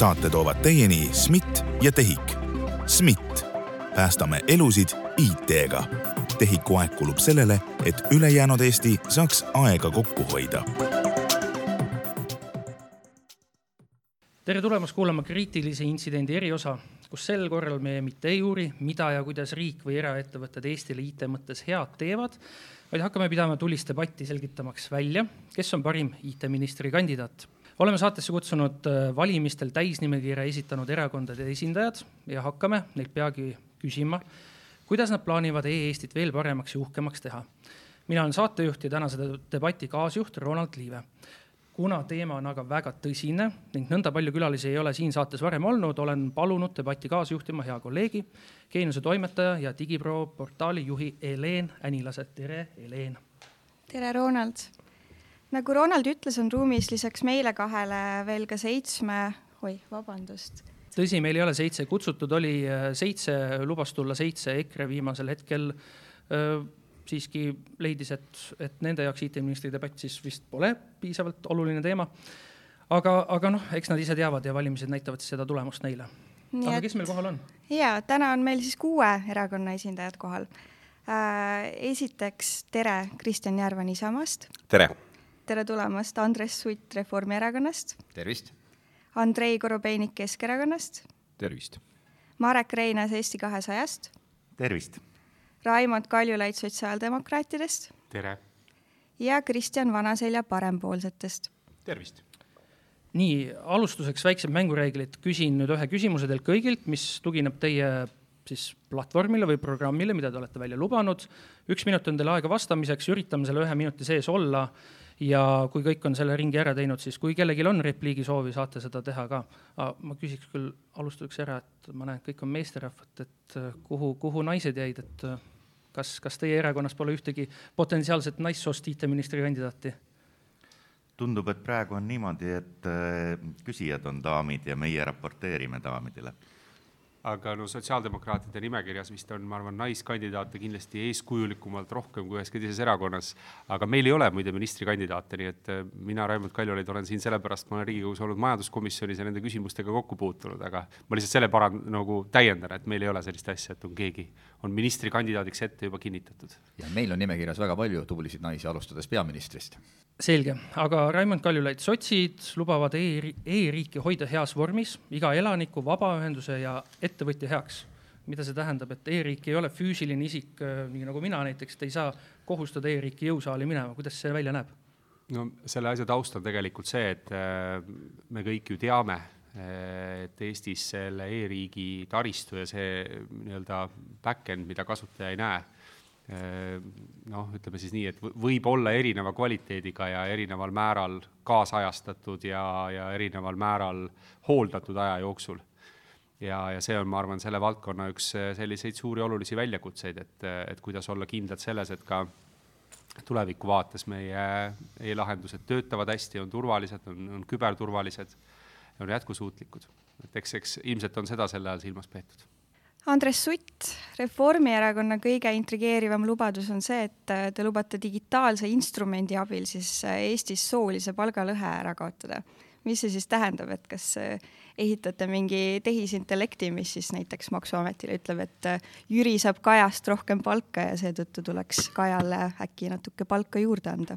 saate toovad teieni SMIT ja TEHIK. SMIT, päästame elusid IT-ga. TEHIK-u aeg kulub sellele, et ülejäänud Eesti saaks aega kokku hoida tere tulemast kuulama kriitilise intsidendi eriosa, kus sel korral me mitte ei uuri, mida ja kuidas riik või eraettevõtted Eestile IT mõttes head teevad, vaid hakkame pidama tulist debatti selgitamaks välja, kes on parim IT-ministri kandidaat. Oleme saatesse kutsunud äh, valimistel täisnimekirja esitanud erakondade esindajad ja hakkame neilt peagi küsima, kuidas nad plaanivad e-Eestit veel paremaks ja uhkemaks teha. mina olen saatejuht ja tänase debati kaasjuht Ronald Liive kuna teema on aga väga tõsine ning nõnda palju külalisi ei ole siin saates varem olnud, olen palunud debatti kaasjuhtima hea kolleegi, Geeniuse toimetaja ja digipro portaali juhi Heleen Änilase. tere, Heleen! tere, Ronald! Nagu Ronald ütles, on ruumis lisaks meile kahele veel ka seitsme, oi, vabandust. tõsi, meil ei ole seitse, kutsutud oli äh, seitse, lubas tulla seitse, EKRE viimasel hetkel öö, siiski leidis, et, et nende jaoks IT-ministri debatt siis vist pole piisavalt oluline teema. aga, aga noh, eks nad ise teavad ja valimised näitavad siis seda tulemust neile. aga et, kes meil kohal on? ja täna on meil siis kuue erakonna esindajad kohal äh,. esiteks tere, Kristjan Järvan Isamaast. tere! Tere tulemast, Andres Sutt Reformierakonnast. tervist! Andrei Korobeinik Keskerakonnast. tervist! Marek Reinaas Eesti kahesajast. tervist! Raimond Kaljulaid sotsiaaldemokraatidest. tere! ja Kristjan Vanaselja parempoolsetest. tervist! nii, alustuseks väiksed mängureeglid, küsin nüüd ühe küsimuse teilt kõigilt, mis tugineb teie siis platvormile või programmile, mida te olete välja lubanud. üks minut on teil aega vastamiseks, üritame selle ühe minuti sees olla ja kui kõik on selle ringi ära teinud, siis kui kellelgi on repliigi soovi, saate seda teha ka. ma küsiks küll alustuseks ära, et ma näen, et kõik on meesterahvad, et kuhu, kuhu naised jäid, et kas, kas teie erakonnas pole ühtegi potentsiaalset naissoost IT-ministri kandidaati? tundub, et praegu on niimoodi, et äh, küsijad on daamid ja meie raporteerime daamidele aga no sotsiaaldemokraatide nimekirjas vist on, ma arvan, naiskandidaate kindlasti eeskujulikumalt rohkem kui üheski teises erakonnas. aga meil ei ole muide ministrikandidaate, nii et äh, mina, Raimond Kaljulaid, olen siin sellepärast, ma olen Riigikogus olnud majanduskomisjonis ja nende küsimustega kokku puutunud, aga ma lihtsalt selle paran-, nagu täiendan, et meil ei ole sellist asja, et on keegi, on ministrikandidaadiks ette juba kinnitatud. ja meil on nimekirjas väga palju tublisid naisi, alustades peaministrist selge, aga Raimond Kaljulaid, sotsid lubavad e-riiki e hoida heas vormis iga elaniku, vabaühenduse ja ettevõtja heaks. mida see tähendab, et e-riik ei ole füüsiline isik, äh, nii nagu mina näiteks, et ei saa kohustada e-riiki jõusaali minema, kuidas see välja näeb? no selle asja taust on tegelikult see, et äh, me kõik ju teame, äh, et Eestis selle e-riigi taristu ja see nii-öelda back-end, mida kasutaja ei näe noh, ütleme siis nii, et võib olla erineva kvaliteediga ja erineval määral kaasajastatud ja, ja erineval määral hooldatud aja jooksul. Ja, ja see on, ma arvan, selle valdkonna üks eh, selliseid suuri olulisi väljakutseid, et, et kuidas olla kindlad selles, et ka tuleviku vaates meie e-lahendused töötavad hästi, on turvalised, on, on küberturvalised, on jätkusuutlikud. et eks, eks ilmselt on seda selle all silmas peetud Andres Sutt, Reformierakonna kõige intrigeerivam lubadus on see, et äh, te lubate digitaalse instrumendi abil siis äh, Eestis soolise palgalõhe ära kaotada. mis see siis tähendab, et kas äh, ehitate mingi tehisintellekti, mis siis näiteks Maksuametile ütleb, et Jüri saab Kajast rohkem palka ja seetõttu tuleks Kajale äkki natuke palka juurde anda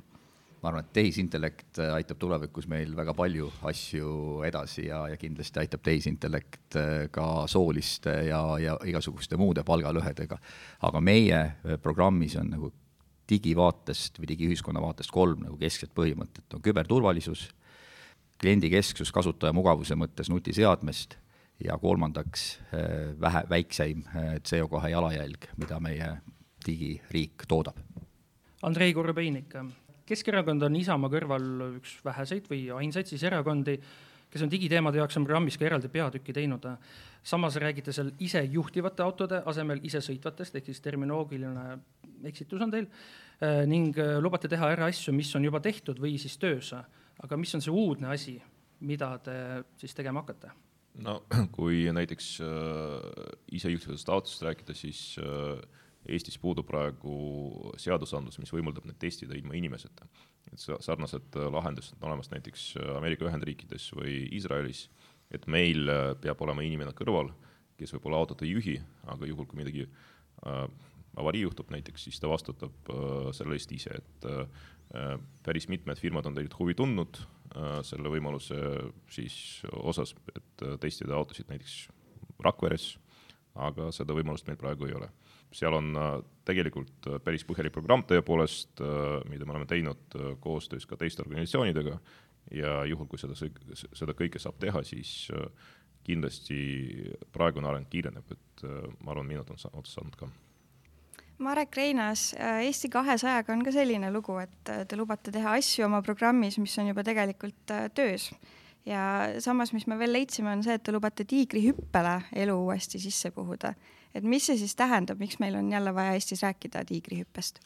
ma arvan, et tehisintellekt äh, aitab tulevikus meil väga palju asju edasi ja, ja kindlasti aitab tehisintellekt äh, ka sooliste ja, ja igasuguste muude palgalõhedega. aga meie äh, programmis on nagu digivaatest või digiühiskonna vaatest kolm nagu keskset põhimõtet, on küberturvalisus, kliendikesksus kasutaja mugavuse mõttes nutiseadmest ja kolmandaks vähe, väikseim CO2 jalajälg, mida meie digiriik toodab. Andrei Korobeinik Keskerakond on Isamaa kõrval üks väheseid või ainsaid siis erakondi, kes on digiteemade jaoks on programmis ka eraldi peatüki teinud. samas räägite seal isejuhtivate autode asemel isesõitvatest, ehk siis terminoloogiline eksitus on teil, ning lubate teha ära asju, mis on juba tehtud või siis töös. aga mis on see uudne asi, mida te siis tegema hakkate? no kui näiteks äh, isejuhtivatest autost rääkida, siis äh, Eestis puudub praegu seadusandlus, mis võimaldab neid testida ilma inimeseta. et sarnased äh, lahendused on olemas näiteks äh, Ameerika Ühendriikides või Iisraelis et meil peab olema inimene kõrval, kes võib-olla autot ei juhi, aga juhul, kui midagi äh, avarii juhtub näiteks, siis ta vastutab äh, selle eest ise, et äh, päris mitmed firmad on tegelikult huvi tundnud äh, selle võimaluse siis osas, et äh, testida autosid näiteks Rakveres, aga seda võimalust meil praegu ei ole. Seal on äh, tegelikult äh, päris põhjalik programm tõepoolest äh,, mida me oleme teinud koostöös ka teiste organisatsioonidega ja juhul, kui seda, seda kõike saab teha, siis kindlasti praegune areng kiireneb, et ma arvan, minut on otsa saanud ka Marek Reinaas, äh, Eesti kahesajaga on ka selline lugu, et te lubate teha asju oma programmis, mis on juba tegelikult töös. Ja samas, mis me veel leidsime, on see, et te lubate tiigrihüppele elu uuesti sisse puhuda. et mis see siis tähendab, miks meil on jälle vaja Eestis rääkida tiigrihüppest?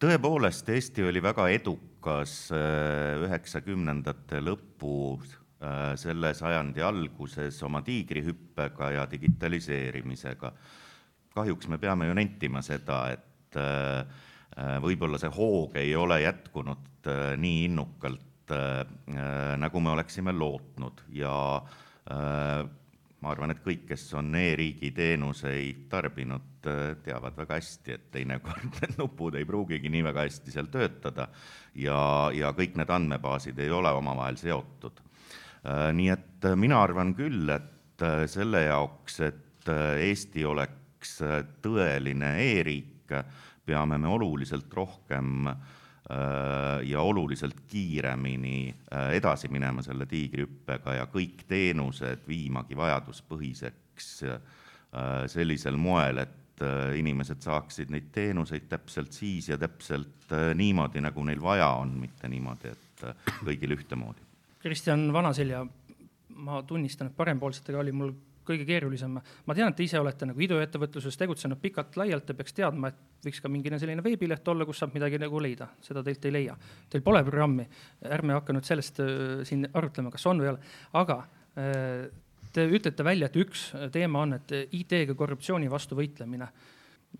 tõepoolest, Eesti oli väga edukas üheksakümnendate lõpus, selle sajandi alguses oma tiigrihüppega ja digitaliseerimisega kahjuks me peame ju nentima seda, et äh, äh, võib-olla see hoog ei ole jätkunud äh, nii innukalt, nagu me oleksime lootnud ja ma arvan, et kõik, kes on e-riigi teenuseid tarbinud, teavad väga hästi, et teinekord need nupud ei pruugigi nii väga hästi seal töötada ja, ja kõik need andmebaasid ei ole omavahel seotud. nii et mina arvan küll, et selle jaoks, et Eesti oleks äh, tõeline e-riik, peame me oluliselt rohkem äh, ja oluliselt kiiremini äh, edasi minema selle tiigrihüppega ja kõik teenused viimagi vajaduspõhiseks sellisel moel, et inimesed saaksid neid teenuseid täpselt siis ja täpselt niimoodi, nagu neil vaja on, mitte niimoodi, et kõigil ühtemoodi. Kristjan Vanaselja, ma tunnistan, et parempoolsetega oli mul kõige keerulisem. ma tean, et te ise olete nagu iduettevõtluses tegutsenud pikalt-laialt ja peaks teadma, et võiks ka mingine selline veebileht olla, kus saab midagi nagu leida, seda teilt ei leia. Teil pole programmi, ärme hakka nüüd sellest äh, siin arutlema, kas on või ei ole, aga äh, te ütlete välja, et üks teema on, et IT-ga korruptsiooni vastu võitlemine.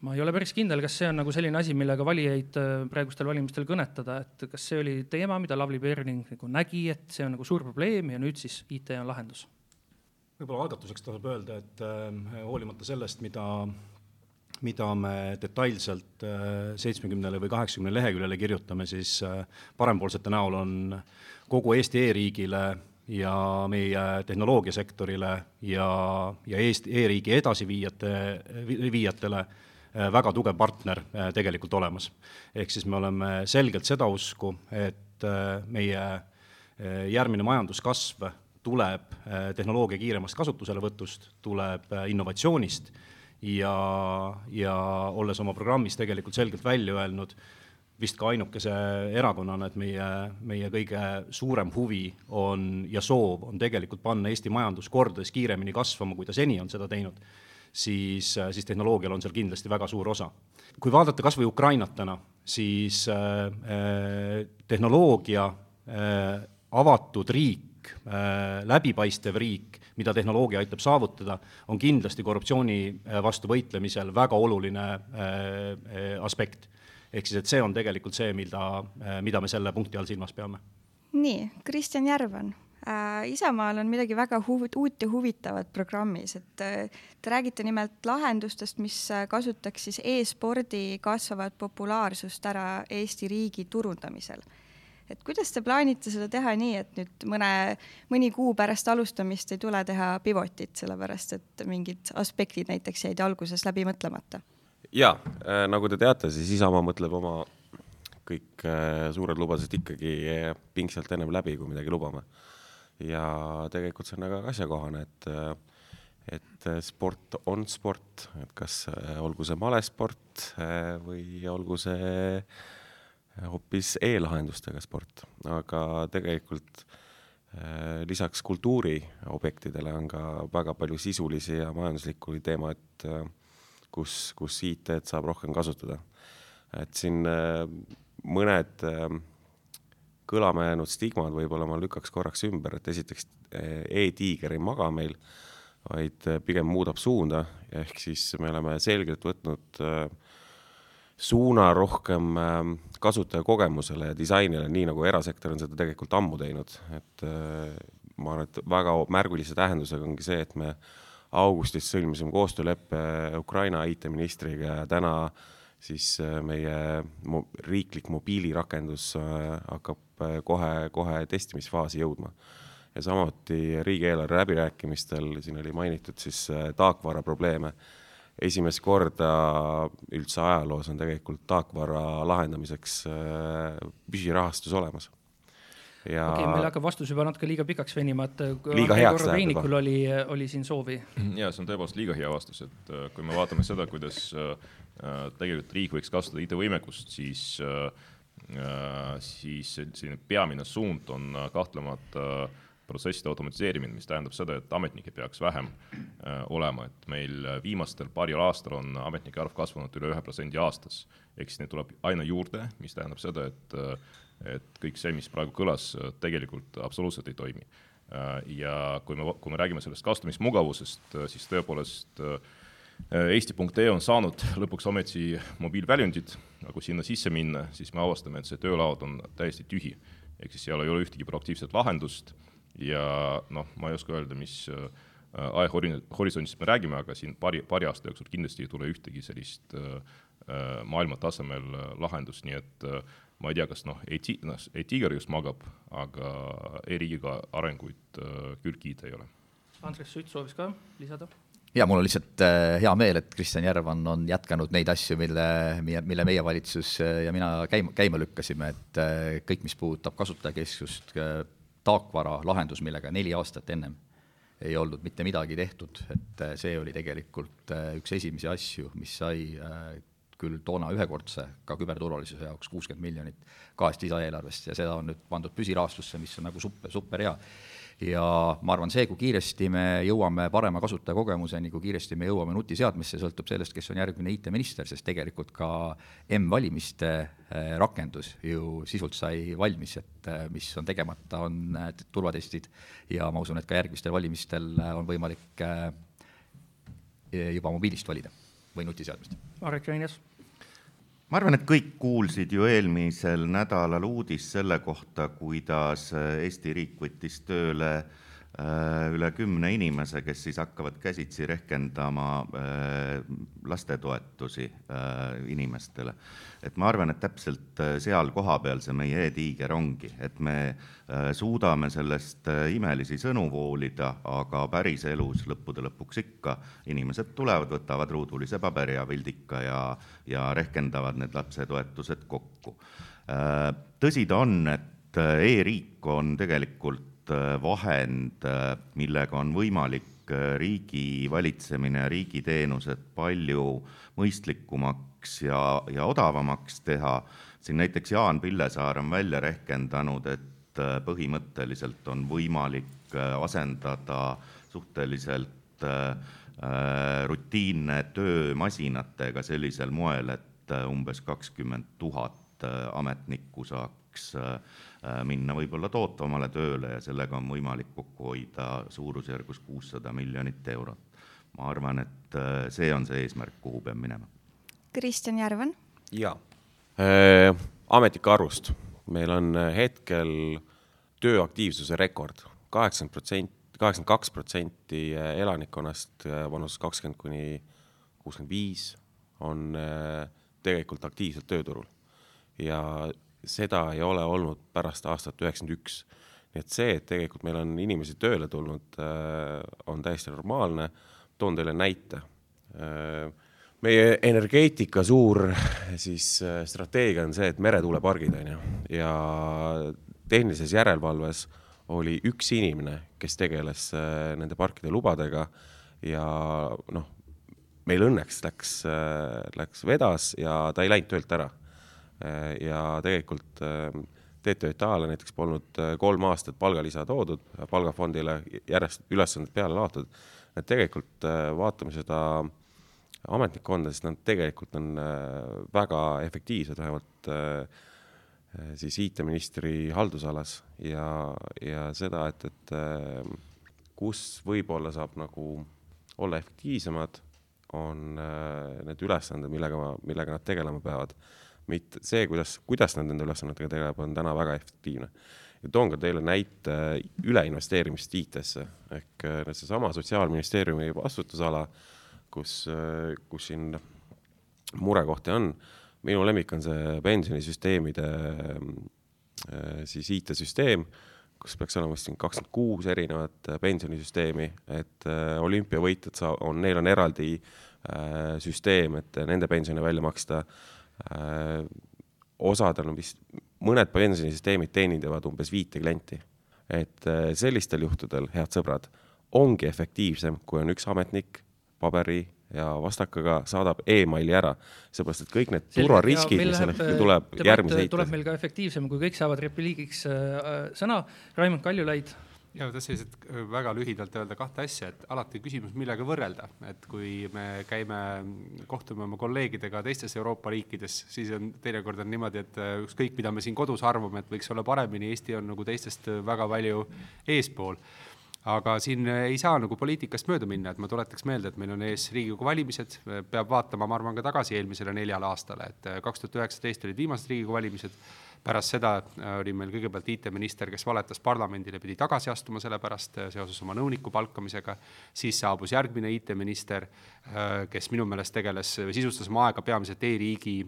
Ma ei ole päris kindel, kas see on nagu selline asi, millega valijaid äh, praegustel valimistel kõnetada, et kas see oli teema, mida Lavly Perling nagu nägi, et see on nagu suur probleem ja nüüd siis IT on lahendus võib-olla algatuseks tasub öelda, et äh, hoolimata sellest, mida, mida me detailselt äh, seitsmekümnele või kaheksakümne leheküljele kirjutame, siis äh, parempoolsete näol on kogu Eesti e-riigile ja meie tehnoloogiasektorile ja, ja Eesti e-riigi edasiviijate, viijatele väga tugev partner tegelikult olemas. ehk siis me oleme selgelt seda usku, et meie järgmine majanduskasv tuleb äh, tehnoloogia kiiremast kasutuselevõtust, tuleb äh, innovatsioonist ja, ja olles oma programmis tegelikult selgelt välja öelnud, vist ka ainukese erakonnana, et meie, meie kõige suurem huvi on ja soov on tegelikult panna Eesti majandus kordades kiiremini kasvama, kui ta seni on seda teinud, siis, äh, siis tehnoloogial on seal kindlasti väga suur osa. kui vaadata kas või Ukrainat täna, siis äh, tehnoloogia äh, avatud riik, riik, äh, läbipaistev riik, mida tehnoloogia aitab saavutada, on kindlasti korruptsiooni äh, vastu võitlemisel väga oluline äh, aspekt. ehk siis, et see on tegelikult see, mida, mida me selle punkti all silmas peame. nii, Kristjan Järvan. Isamaal on midagi väga huv-, uut ja huvitavat programmis, et te räägite nimelt lahendustest, mis kasutaks siis e-spordi kasvavat populaarsust ära Eesti riigi turundamisel et kuidas te plaanite seda teha nii, et nüüd mõne, mõni kuu pärast alustamist ei tule teha pivotit, sellepärast et mingid aspektid näiteks jäid alguses läbi mõtlemata? ja äh, nagu te teate, siis Isamaa mõtleb oma kõik äh, suured lubadused ikkagi äh, pingsalt ennem läbi, kui midagi lubame. ja tegelikult see on väga asjakohane, et et sport on sport, et kas olgu see malesport või olgu see hoopis e-lahendustega sport, aga tegelikult äh, lisaks kultuuriobjektidele on ka väga palju sisulisi ja majanduslikku teemaid, äh, kus, kus IT-d saab rohkem kasutada. et siin äh, mõned kõlama jäänud stigmad võib-olla ma lükkaks korraks ümber, et esiteks e-tiiger ei maga meil, vaid pigem muudab suunda, ehk siis me oleme selgelt võtnud äh, suuna rohkem ähm, kasutajakogemusele ja disainile, nii nagu erasektor on seda tegelikult ammu teinud, et äh, ma arvan, et väga märgulise tähendusega ongi see, et me augustis sõlmisime koostööleppe Ukraina IT-ministriga ja täna siis meie mo riiklik mobiilirakendus hakkab kohe, kohe testimisfaasi jõudma. ja samuti riigieelarve läbirääkimistel, siin oli mainitud siis taakvara probleeme esimest korda üldse ajaloos on tegelikult taakvara lahendamiseks äh, püsirahastus olemas. Ja... okei okay,, meil hakkab vastus juba natuke liiga pikaks venima, et äh, liiga heaks läheb juba. oli, oli siin soovi. ja see on tõepoolest liiga hea vastus, et äh, kui me vaatame seda, kuidas tegelikult riik võiks kasutada IT-võimekust, siis, siis selline peamine suund on kahtlemata äh, protsesside automatiseerimine, mis tähendab seda, et ametnikke peaks vähem äh, olema, et meil viimastel paaril aastal on ametnike arv kasvanud üle ühe protsendi aastas. ehk siis neid tuleb aina juurde, mis tähendab seda, et, äh, et kõik see, mis praegu kõlas, äh, tegelikult absoluutselt ei toimi äh,. ja kui me, kui me räägime sellest kasutamismugavusest, äh, siis tõepoolest äh, Eesti.ee on saanud lõpuks ometi mobiilväljundid, aga kui sinna sisse minna, siis me avastame, et see töölaud on täiesti tühi. ehk siis seal ei ole ühtegi proaktiivset lahendust ja noh, ma ei oska öelda, mis äh, ajahorisondist me räägime, aga siin paari, paari aasta jooksul kindlasti ei tule ühtegi sellist äh, äh maailma tasemel lahendust, nii et äh, ma ei tea, kas noh, e-ti-, noh, e-tiiger just magab, aga e-riigiga arenguid äh, küll kiita ei ole. Andres Sutt soovis ka lisada? ja mul on lihtsalt hea meel, et Kristjan Järvan on jätkanud neid asju, mille, mille meie valitsus ja mina käima, käima lükkasime, et kõik, mis puudutab kasutajakesksust, taakvara lahendus, millega neli aastat ennem ei olnud mitte midagi tehtud, et äh, see oli tegelikult äh, üks esimesi asju, mis sai äh, küll toona ühekordse, ka küberturvalisuse jaoks kuuskümmend miljonit kahest lisaeelarvest ja seda on nüüd pandud püsirahastusse, mis on nagu super, super hea ja ma arvan, see, kui kiiresti me jõuame parema kasutajakogemuseni, kui kiiresti me jõuame nutiseadmesse, sõltub sellest, kes on järgmine IT-minister, sest tegelikult ka M-valimiste äh, rakendus ju sisult sai valmis, et äh, mis on tegemata, on äh, turvatestid ja ma usun, et ka järgmistel valimistel on võimalik juba mobiilist valida või nutiseadmest. Marek Reinias ma arvan, et kõik kuulsid ju eelmisel nädalal uudist selle kohta, kuidas Eesti riik võttis tööle äh, üle kümne inimese, kes siis hakkavad käsitsi rehkendama äh, lastetoetusi äh, inimestele. et ma arvan, et täpselt seal kohapeal see meie e-tiiger ongi, et me suudame sellest imelisi sõnu voolida, aga päriselus lõppude lõpuks ikka inimesed tulevad, võtavad ruudulise paberi ja pildika ja, ja rehkendavad need lapsetoetused kokku. tõsi ta on, et e-riik on tegelikult Äh, vahend, äh, millega on võimalik äh, riigi valitsemine ja riigiteenused palju mõistlikumaks ja, ja odavamaks teha. siin näiteks Jaan Pillesaar on välja rehkendanud, et põhimõtteliselt on võimalik asendada suhteliselt rutiinne töö masinatega sellisel moel, et umbes kakskümmend tuhat ametnikku saaks Äh, minna võib-olla tootvamale tööle ja sellega on võimalik kokku hoida suurusjärgus kuussada miljonit eurot. ma arvan, et äh, see on see eesmärk, kuhu peab minema. Kristjan Järvan. jaa äh,, ametnike arvust. meil on äh, hetkel tööaktiivsuse rekord, kaheksakümmend protsenti, kaheksakümmend kaks protsenti elanikkonnast vanuses kakskümmend kuni kuuskümmend viis on tegelikult aktiivselt tööturul. Ja seda ei ole olnud pärast aastat üheksakümmend üks. nii et see, et tegelikult meil on inimesi tööle tulnud, äh, on täiesti normaalne. toon teile näite. Äh, meie energeetika suur siis äh, strateegia on see, et meretuulepargid on ju, ja tehnilises järelevalves oli üks inimene, kes tegeles nende parkide lubadega ja noh, meil õnneks läks, läks vedas ja ta ei läinud töölt ära ja tegelikult äh, TTJA-le näiteks polnud äh, kolm aastat palgalisa toodud, palgafondile järjest ülesanded peale laotud. et tegelikult vaatame seda ametnikkonda, siis nad tegelikult on väga efektiivsed, vähemalt siis IT-ministri haldusalas ja, ja seda, et, et kus võib-olla saab nagu olla efektiivsemad, on need ülesanded, millega, millega nad tegelema peavad mitte see, kuidas, kuidas nad nende ülesannetega tegelevad, on täna väga efektiivne. ja toon ka teile näite üleinvesteerimist IT-sse ehk nüüd seesama Sotsiaalministeeriumi vastutusala, kus, kus siin murekohti on. minu lemmik on see pensionisüsteemide siis IT-süsteem kus peaks olema vist siin kakskümmend kuus erinevat äh, pensionisüsteemi, et äh, olümpiavõitjad saa-, on, neil on eraldi äh, süsteem, et nende pensione välja maksta äh,. Osadel on vist, mõned pensionisüsteemid teenindavad umbes viite klienti. et äh, sellistel juhtudel, head sõbrad, ongi efektiivsem, kui on üks ametnik paberi ja vastakaga saadab emaili ära, seepärast et kõik need turvariskid, mis sellest tuleb järgmise heite. tuleb meil ka efektiivsem, kui kõik saavad repliigiks äh, sõna. Raimond Kaljulaid. Ja tahtsin lihtsalt äh, väga lühidalt öelda kahte asja, et alati küsimus, millega võrrelda, et kui me käime, kohtume oma kolleegidega teistes Euroopa riikides, siis on teinekord on niimoodi, et äh, ükskõik, mida me siin kodus arvame, et võiks olla paremini, Eesti on nagu teistest väga palju eespool. Aga siin ei saa nagu poliitikast mööda minna, et ma tuletaks meelde, et meil on ees Riigikogu valimised, peab vaatama, ma arvan, ka tagasi eelmisele neljale aastale, et kaks tuhat üheksateist olid viimased Riigikogu valimised, pärast seda äh, oli meil kõigepealt IT-minister, kes valetas parlamendile, pidi tagasi astuma selle pärast äh, seoses oma nõuniku palkamisega, siis saabus järgmine IT-minister, äh, kes minu meelest tegeles, sisustas oma aega peamiselt e-riigi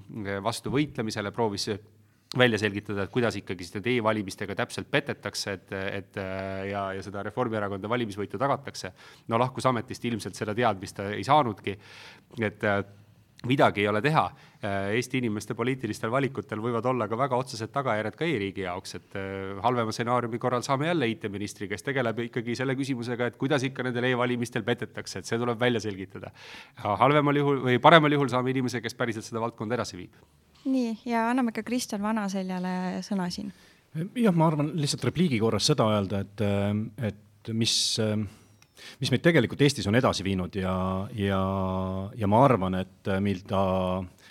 vastu võitlemisele, proovis välja selgitada, et kuidas ikkagi seda e-valimistega täpselt petetakse, et, et ja, ja seda Reformierakonda valimisvõitu tagatakse. no lahkus ametist ilmselt seda teadmist ta ei saanudki, et midagi ei ole teha. Eesti inimeste poliitilistel valikutel võivad olla ka väga otsesed tagajärjed ka e-riigi jaoks, et halvema stsenaariumi korral saame jälle IT-ministri, kes tegeleb ikkagi selle küsimusega, et kuidas ikka nendel e-valimistel petetakse, et see tuleb välja selgitada. halvemal juhul või paremal juhul saame inimese, kes päriselt seda valdkonda edasi viib nii, ja anname ka Kristjan Vanaseljale sõna siin. jah, ma arvan lihtsalt repliigi korras seda öelda, et, et mis, mis meid tegelikult Eestis on edasi viinud ja, ja, ja ma arvan, et mida,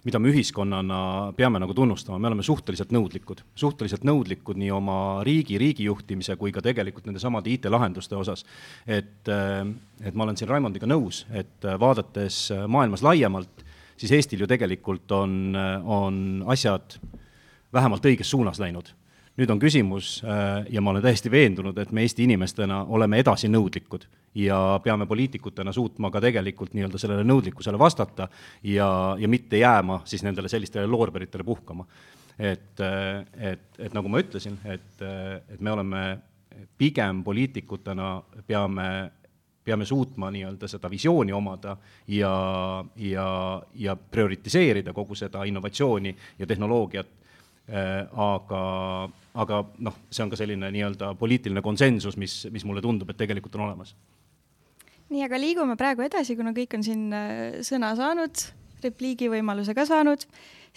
mida me ühiskonnana peame nagu tunnustama, me oleme suhteliselt nõudlikud, suhteliselt nõudlikud nii oma riigi, riigi juhtimise kui ka tegelikult nende samade IT-lahenduste osas. et, et ma olen siin Raimondiga nõus, et vaadates maailmas laiemalt, siis Eestil ju tegelikult on, on asjad vähemalt õiges suunas läinud. Nüüd on küsimus äh, ja ma olen täiesti veendunud, et me Eesti inimestena oleme edasinõudlikud ja peame poliitikutena suutma ka tegelikult nii-öelda sellele nõudlikkusele vastata ja, ja mitte jääma siis nendele sellistele loorberitele puhkama. et, et, et nagu ma ütlesin, et, et me oleme pigem poliitikutena peame peame suutma nii-öelda seda visiooni omada ja, ja, ja prioritiseerida kogu seda innovatsiooni ja tehnoloogiat äh,. aga, aga noh, see on ka selline nii-öelda poliitiline konsensus, mis, mis mulle tundub, et tegelikult on olemas. nii, aga liigume praegu edasi, kuna kõik on siin äh, sõna saanud, repliigivõimaluse ka saanud,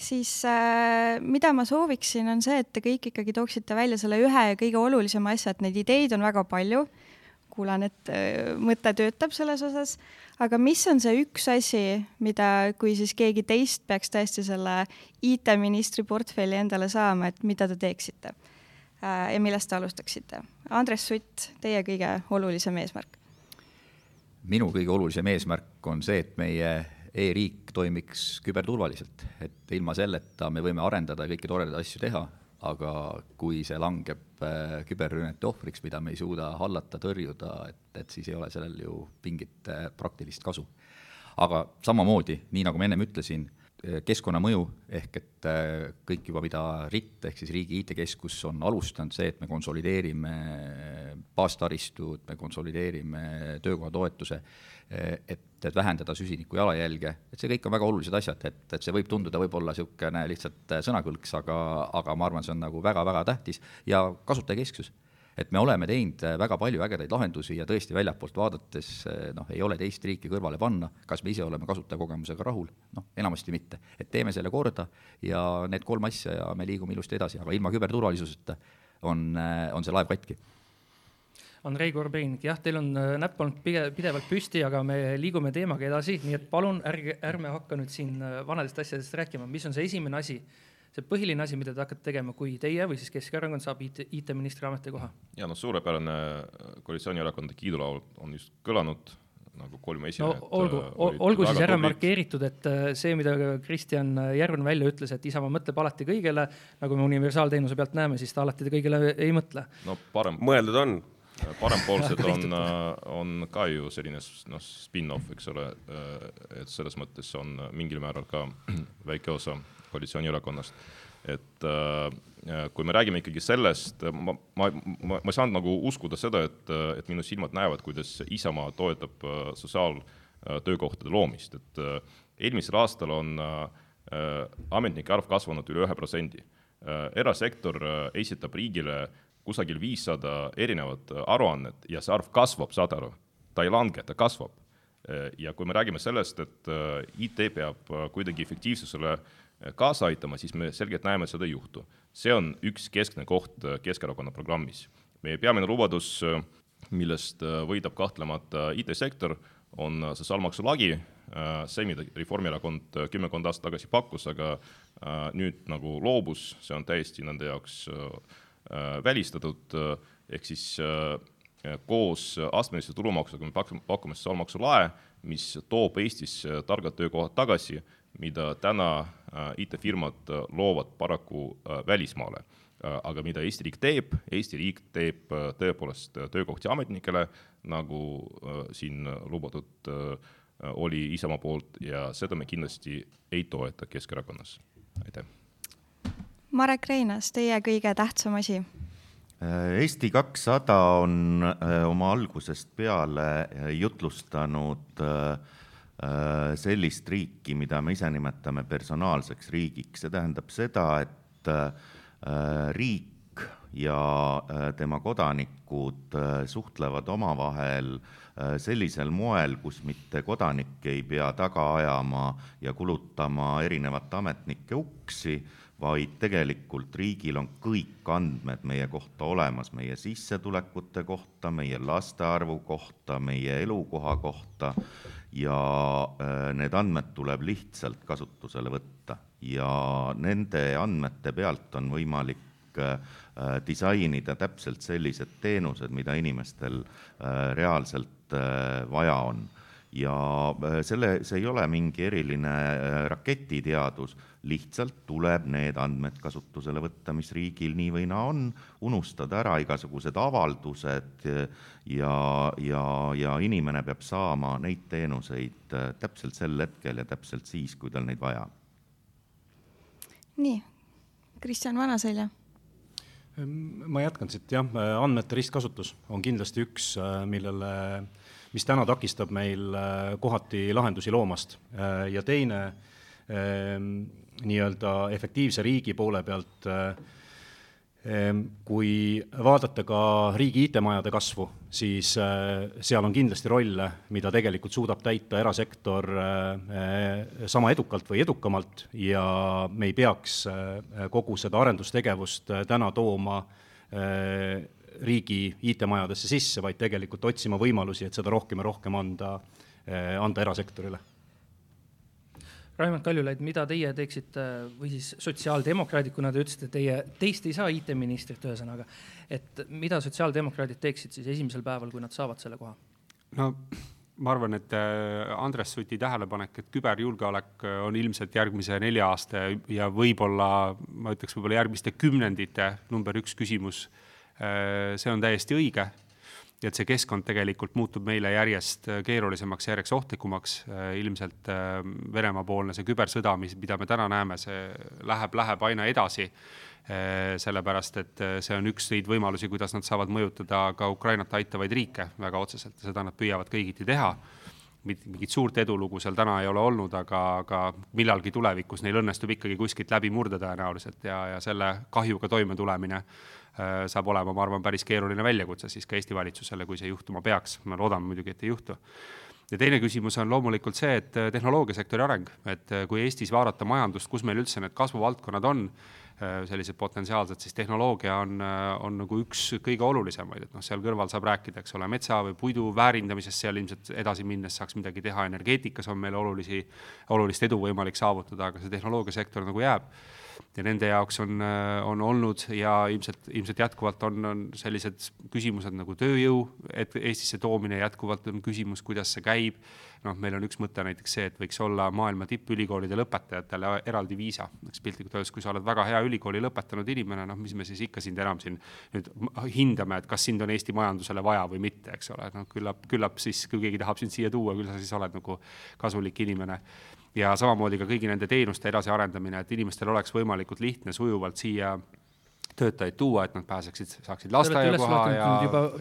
siis äh, mida ma sooviksin, on see, et te kõik ikkagi tooksite välja selle ühe kõige olulisema asja, et neid ideid on väga palju kuulan, et äh, mõte töötab selles osas, aga mis on see üks asi, mida, kui siis keegi teist peaks tõesti selle IT-ministri portfelli endale saama, et mida te teeksite? Äh, ja millest te alustaksite? Andres Sutt, teie kõige olulisem eesmärk? minu kõige olulisem eesmärk on see, et meie e-riik toimiks küberturvaliselt, et ilma selleta me võime arendada ja kõiki toredaid asju teha, aga kui see langeb äh, küberrünnete ohvriks, mida me ei suuda hallata, tõrjuda, et, et siis ei ole sellel ju mingit äh, praktilist kasu. aga samamoodi, nii nagu ma ennem ütlesin, äh, keskkonnamõju ehk et kõik juba, mida RIT ehk siis Riigi IT-keskus on alustanud, see, et me konsolideerime baastaristut, me konsolideerime töökohatoetuse, et, et vähendada süsiniku jalajälge, et see kõik on väga olulised asjad, et, et see võib tunduda võib-olla niisugune lihtsalt sõnakõlks, aga, aga ma arvan, see on nagu väga-väga tähtis ja kasutajakesksus. et me oleme teinud väga palju ägedaid lahendusi ja tõesti väljapoolt vaadates noh, ei ole teist riiki kõrvale panna, kas me ise oleme kasutajakogemusega rahul, noh, enamasti mitte. et teeme selle korda ja need kolm asja ja me liigume ilusti edasi, aga ilma küberturvalisuseta on, on see laev katki Andrei Korobeinik, jah, teil on äh, näpp olnud pidevalt püsti, aga me liigume teemaga edasi, nii et palun ärge, ärme hakka nüüd siin äh, vanadest asjadest rääkima, mis on see esimene asi, see põhiline asi, mida te hakkate tegema, kui teie või siis Keskerakond saab IT, IT-ministri ametikoha? ja noh, suurepärane äh, koalitsioonierakondade kiidulaul on just kõlanud, nagu kolm no esinejat olgu, äh, olgu siis ära markeeritud, et see, mida Kristjan Järven välja ütles, et Isamaa mõtleb alati kõigele, nagu me universaalteenuse pealt näeme, siis ta alati kõigele ei mõtle. no parem. mõeldud on. Parempoolsed on, on ka ju selline noh, spin-off, eks ole, et selles mõttes on mingil määral ka väike osa koalitsioonierakonnast. Et äh, kui me räägime ikkagi sellest, ma, ma, ma, ma ei saanud nagu uskuda seda, et, et minu silmad näevad, kuidas Isamaa toetab äh, sotsiaaltöökohtade loomist, et äh, eelmisel aastal on ametnike arv kasvanud üle ühe protsendi. erasektor esitab riigile kusagil viissada erinevat aruannet ja see arv kasvab, saad aru, ta ei lange, ta kasvab. ja kui me räägime sellest, et IT peab kuidagi efektiivsusele äh, kaasa aitama, siis me selgelt näeme, et seda ei juhtu. see on üks keskne koht äh, Keskerakonna programmis. meie peamine lubadus, äh, millest äh, võidab kahtlemata IT-sektor, on sotsiaalmaksu lagi, see, mida Reformierakond kümmekond aastat tagasi pakkus, aga nüüd nagu loobus, see on täiesti nende jaoks välistatud, ehk siis koos astmelise tulumaksuga me pakume, pakume sotsiaalmaksu lae, mis toob Eestis targad töökohad tagasi mida täna äh, IT-firmad äh, loovad paraku äh, välismaale. aga mida Eesti riik teeb, Eesti riik teeb tõepoolest töökohti ametnikele, nagu siin lubatud oli Isamaa poolt ja seda me kindlasti ei toeta Keskerakonnas. aitäh. Marek Reinaas, teie kõige tähtsam asi? Eesti kakssada on oma algusest peale jutlustanud äh, Äh, sellist riiki, mida me ise nimetame personaalseks riigiks, see tähendab seda, et äh, riik ja äh, tema kodanikud suhtlevad omavahel sellisel moel, kus mitte kodanik ei pea taga ajama ja kulutama erinevate ametnike uksi, vaid tegelikult riigil on kõik andmed meie kohta olemas, meie sissetulekute kohta, meie laste arvu kohta, meie elukoha kohta ja äh, need andmed tuleb lihtsalt kasutusele võtta. Ja nende andmete pealt on võimalik äh, disainida täpselt sellised teenused, mida inimestel äh, reaalselt vaja on. Ja selle, see ei ole mingi eriline raketiteadus, lihtsalt tuleb need andmed kasutusele võtta, mis riigil nii või naa on, unustada ära igasugused avaldused ja, ja, ja inimene peab saama neid teenuseid äh, täpselt sel hetkel ja täpselt siis, kui tal neid vaja. nii, Kristjan Vanaselja? Ehm, ma jätkan siit jah, andmete ristkasutus on kindlasti üks, millele, mis täna takistab meil kohati lahendusi loomast. Ja teine ehm, nii-öelda efektiivse riigi poole pealt, ehm, kui vaadata ka riigi IT-majade kasvu, siis eh, seal on kindlasti rolle, mida tegelikult suudab täita erasektor eh, sama edukalt või edukamalt ja me ei peaks eh, kogu seda arendustegevust täna tooma riigi IT-majadesse sisse, vaid tegelikult otsima võimalusi, et seda rohkem ja rohkem anda, anda erasektorile Raimond Kaljulaid, mida teie teeksite või siis sotsiaaldemokraadid, kuna te ütlesite, teie, teist ei saa IT-ministrit, ühesõnaga, et mida sotsiaaldemokraadid teeksid siis esimesel päeval, kui nad saavad selle koha? no ma arvan, et äh, Andres Suti tähelepanek, et küberjulgeolek äh, on ilmselt järgmise nelja aasta ja võib-olla, ma ütleks võib-olla järgmiste kümnendite number üks küsimus. Äh, see on täiesti õige et see keskkond tegelikult muutub meile järjest äh, keerulisemaks, järjest ohtlikumaks. Äh, ilmselt äh, Venemaa-poolne see kübersõda, mis, mida me täna näeme, see läheb, läheb aina edasi. sellepärast, et see on üks neid võimalusi, kuidas nad saavad mõjutada ka Ukrainat aitavaid riike väga otseselt ja seda nad püüavad kõigiti teha mingit suurt edulugu seal täna ei ole olnud, aga, aga millalgi tulevikus neil õnnestub ikkagi kuskilt läbi murda tõenäoliselt ja, ja selle kahjuga toimetulemine Äh, saab olema, ma arvan, päris keeruline väljakutse siis ka Eesti valitsusele, kui see juhtuma peaks, me loodame muidugi, et ei juhtu. Ja teine küsimus on loomulikult see, et äh, tehnoloogiasektori areng, et äh, kui Eestis vaadata majandust, kus meil üldse need kasvuvaldkonnad on, sellised potentsiaalsed, siis tehnoloogia on, on nagu üks kõige olulisemaid, et noh, seal kõrval saab rääkida, eks ole, metsa või puidu väärindamisest, seal ilmselt edasi minnes saaks midagi teha, energeetikas on meil olulisi, olulist edu võimalik saavutada, aga see tehnoloogiasektor nagu jääb ja nende jaoks on, on olnud ja ilmselt, ilmselt jätkuvalt on, on sellised küsimused nagu tööjõu, et Eestisse toomine jätkuvalt on küsimus, kuidas see käib noh, meil on üks mõte näiteks see, et võiks olla maailma tippülikoolide lõpetajatele eraldi viisa, eks piltlikult öeldes, kui sa oled väga hea ülikooli lõpetanud inimene, noh, mis me siis ikka sind enam siin nüüd hindame, et kas sind on Eesti majandusele vaja või mitte, eks ole, noh, küllap, küllap siis, kui keegi tahab sind siia tuua, küll sa siis oled nagu kasulik inimene. Ja samamoodi ka kõigi nende teenuste edasiarendamine, et inimestel oleks võimalikult lihtne sujuvalt siia töötajaid tuua, et nad pääseksid, saaksid lasteaiakoha ja,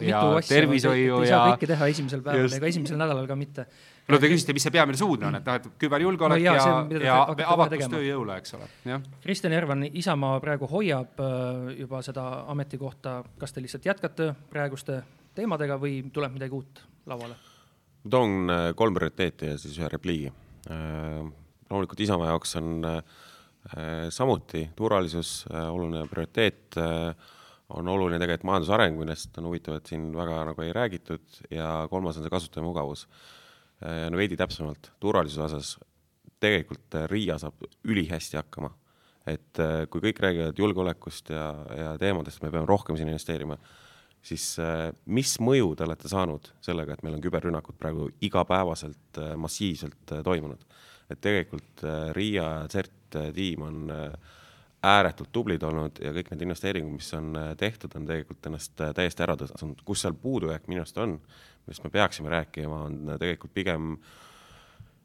ja tervishoiu ja. kõike teha esimesel päeval ega esimesel nädalal ka mitte no te küsisite, mis see peamine suund on, et noh, et küberjulgeolek no, ja, ja, ja avatus tööjõule, eks ole, jah. Kristjan Järvan, Isamaa praegu hoiab äh, juba seda ametikohta, kas te lihtsalt jätkate praeguste teemadega või tuleb midagi uut lauale? toon äh, kolm prioriteeti ja siis ühe repliigi. Äh, loomulikult Isamaa jaoks on samuti turvalisus oluline prioriteet on oluline tegelikult majanduse areng, millest on huvitav, et siin väga nagu ei räägitud ja kolmas on see kasutajamugavus Äh, no veidi täpsemalt, turvalisuse osas tegelikult äh, Riia saab ülihästi hakkama. et äh, kui kõik räägivad julgeolekust ja, ja teemadest, me peame rohkem sinna investeerima, siis mis mõju te olete saanud sellega, et meil on küberrünnakud praegu igapäevaselt massiivselt toimunud? et tegelikult Riia CERT tiim on ääretult tublid olnud ja kõik need investeeringud, mis on tehtud, on tegelikult ennast täiesti ära tõstnud, kus seal puudujääk minu arust on millest me peaksime rääkima, on tegelikult pigem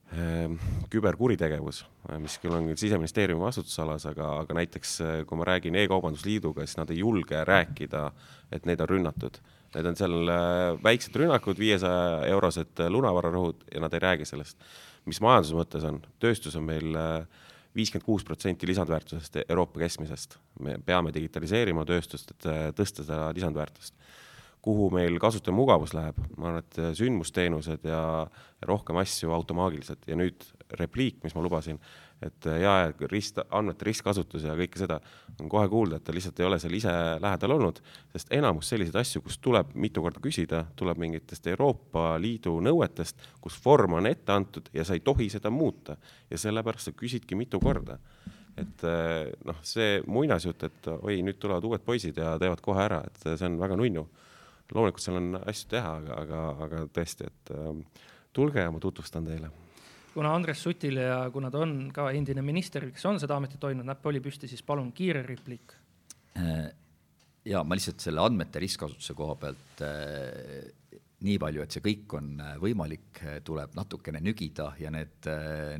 äh, küberkuritegevus, mis küll on siseministeeriumi vastutusalas, aga, aga näiteks äh, kui ma räägin E-kaubandusliiduga, siis nad ei julge rääkida, et neid on rünnatud. Need on seal äh, väiksed rünnakud, viiesaja eurosed lunavararõhud ja nad ei räägi sellest. mis majanduse mõttes on, tööstus on meil viiskümmend kuus protsenti lisandväärtusest Euroopa keskmisest. me peame digitaliseerima tööstust, et tõsta seda lisandväärtust kuhu meil kasutajamugavus läheb, ma arvan, et sündmusteenused ja rohkem asju automaagiliselt. Ja nüüd repliik, mis ma lubasin, et jaa, rist, andmete ristkasutus ja kõike seda on kohe kuulda, et ta lihtsalt ei ole seal ise lähedal olnud, sest enamus selliseid asju, kus tuleb mitu korda küsida, tuleb mingitest Euroopa Liidu nõuetest, kus vorm on ette antud ja sa ei tohi seda muuta. Ja sellepärast sa küsidki mitu korda. Et noh, see muinasjutt, et oi, nüüd tulevad uued poisid ja teevad kohe ära, et see on väga nunnu loomulikult seal on asju teha, aga, aga, aga tõesti, et äh, tulge ja ma tutvustan teile. kuna Andres Sutil ja kuna ta on ka endine minister, kes on seda ametit hoidnud, näpp oli püsti, siis palun kiire repliik. Äh, ja ma lihtsalt selle andmete ristkasutuse koha pealt äh, nii palju, et see kõik on äh, võimalik, tuleb natukene nügida ja need,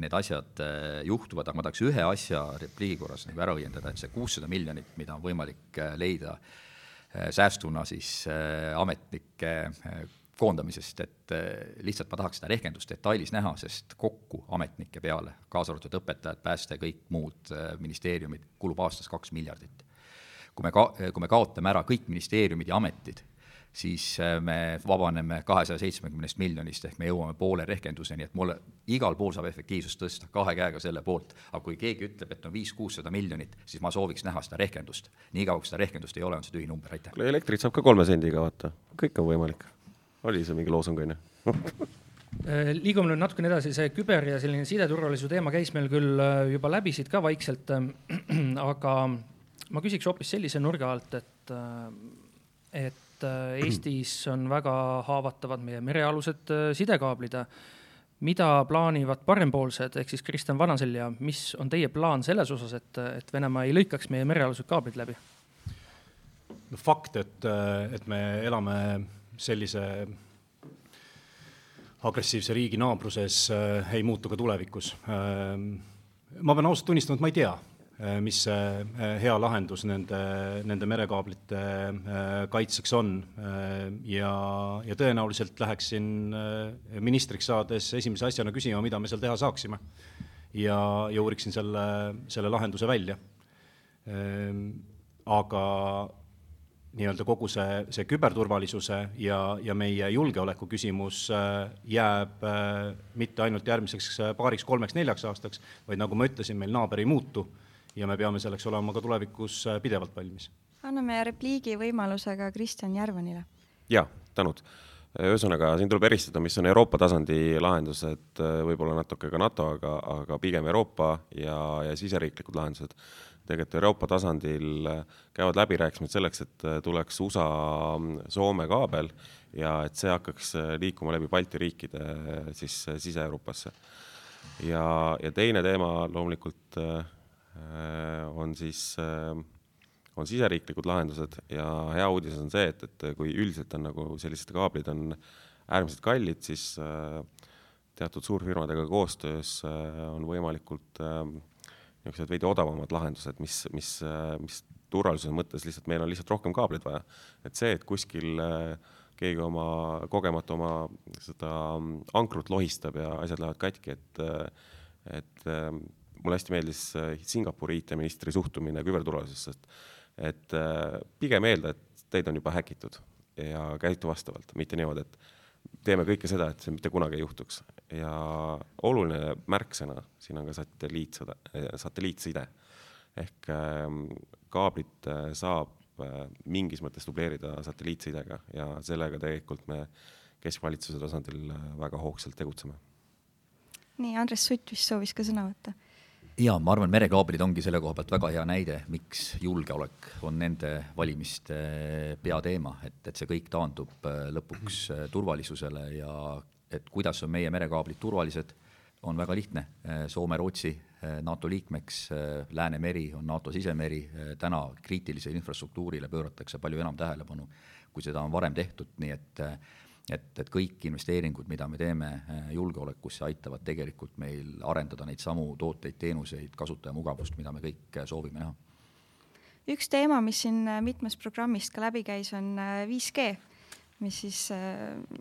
need asjad juhtuvad, aga ma tahaks ühe asja repliigi korras nagu ära õiendada, et see kuussada miljonit, mida on võimalik leida säästuna siis äh, ametnike äh, koondamisest, et lihtsalt ma tahaks seda rehkendust detailis näha, sest kokku ametnike peale, kaasa arvatud õpetajad, pääste, kõik muud ministeeriumid, kulub aastas kaks miljardit. kui me ka-, kui me kaotame ära kõik ministeeriumid ja ametid, siis äh, me vabaneme kahesaja seitsmekümnest miljonist ehk me jõuame poole rehkenduseni, et mulle igal pool saab efektiivsust tõsta, kahe käega selle poolt. aga kui keegi ütleb, et on viis-kuussada miljonit, siis ma sooviks näha seda rehkendust. niikaua, kui seda rehkendust ei ole, on see tühi number, aitäh. kuule, elektrit saab ka kolme sendiga, vaata, kõik on võimalik. oli see mingi loosung, on ju? Äh, liigume nüüd natukene edasi, see küber ja selline sideturvalisuse teema käis meil küll äh, juba läbi siit ka vaikselt, aga ma küsiks hoopis sellise nurga alt, et, et et äh, Eestis on väga haavatavad meie merealused äh, sidekaablid. mida plaanivad parempoolsed ehk siis Kristjan Vanasel ja mis on teie plaan selles osas, et, et Venemaa ei lõikaks meie merealused kaablid läbi? no fakt, et, et me elame sellise agressiivse riigi naabruses, äh, ei muutu ka tulevikus. ma pean ausalt tunnistama, et ma ei tea Äh, mis see äh, hea lahendus nende, nende merekaablite äh, kaitseks on. ja, ja tõenäoliselt läheksin ministriks saades esimese asjana küsima, mida me seal teha saaksime. ja, ja uuriksin selle, selle lahenduse välja. aga nii-öelda kogu see, see küberturvalisuse ja, ja meie julgeoleku küsimus jääb mitte ainult järgmiseks paariks-kolmeks-neljaks aastaks, vaid nagu ma ütlesin, meil naaber ei muutu ja me peame selleks olema ka tulevikus äh, pidevalt valmis. anname repliigi võimaluse ka Kristjan Järvanile. jaa, tänud. ühesõnaga, siin tuleb eristada, mis on Euroopa tasandi lahendused, võib-olla natuke ka NATO, aga, aga pigem Euroopa ja, ja siseriiklikud lahendused. tegelikult Euroopa tasandil käivad läbirääkimised selleks, et tuleks USA-Soome kaabel ja et see hakkaks liikuma läbi Balti riikide siis Sise-Euroopasse. ja, ja teine teema loomulikult on siis äh, on siseriiklikud lahendused ja hea uudis on see, et, et kui üldiselt on nagu sellised kaablid on äärmiselt kallid, siis äh, teatud suurfirmadega koostöös äh, on võimalikult äh, niisugused veidi odavamad lahendused, mis, mis, äh, mis turvalisuse mõttes lihtsalt, meil on lihtsalt rohkem kaableid vaja. et see, et kuskil äh, keegi oma kogemata oma seda ankrut lohistab ja asjad lähevad katki, et, äh, et mulle hästi meeldis Singapuri IT-ministri suhtumine küberturvalisusesse, et et äh, pigem eelda, et teid on juba häkitud ja käitu vastavalt, mitte niimoodi, et teeme kõike seda, et see mitte kunagi ei juhtuks. ja oluline märksõna siin on ka satelliitsõda, satelliitside ehk ähm, kaablit äh, saab äh, mingis mõttes dubleerida satelliitsidega ja sellega tegelikult me keskvalitsuse tasandil väga hoogsalt tegutseme. nii, Andres Sutt vist soovis ka sõna võtta jaa, ma arvan, merekaablid ongi selle koha pealt väga hea näide, miks julgeolek on nende valimiste peateema, et, et see kõik taandub äh, lõpuks äh, turvalisusele ja et kuidas on meie merekaablid turvalised, on väga lihtne. Äh, Soome-Rootsi NATO liikmeks, Läänemeri on NATO sisemeri, täna kriitilisele infrastruktuurile pööratakse palju enam tähelepanu, kui seda on varem tehtud, nii et et, et kõik investeeringud, mida me teeme äh, julgeolekusse, aitavad tegelikult meil arendada neid samu tooteid, teenuseid, kasutajamugavust, mida me kõik äh, soovime näha. üks teema, mis siin äh, mitmest programmist ka läbi käis, on 5G, mis siis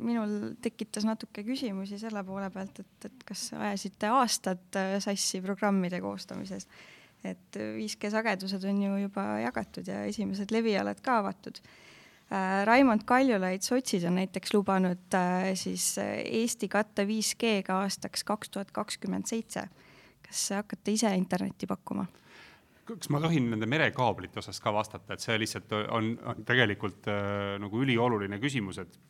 minul tekitas natuke küsimusi selle poole pealt, et, et kas ajasite aastad sassi programmide koostamises. et 5G sagedused on ju juba jagatud ja esimesed levialad ka avatud Raimond Kaljulaid sotsid on näiteks lubanud äh, siis äh, Eesti katta 5G-ga aastaks kaks tuhat kakskümmend seitse. kas hakkate ise internetti pakkuma? kas ma tohin nende merekaablite osas ka vastata, et see lihtsalt on, on tegelikult äh, nagu ülioluline küsimus, et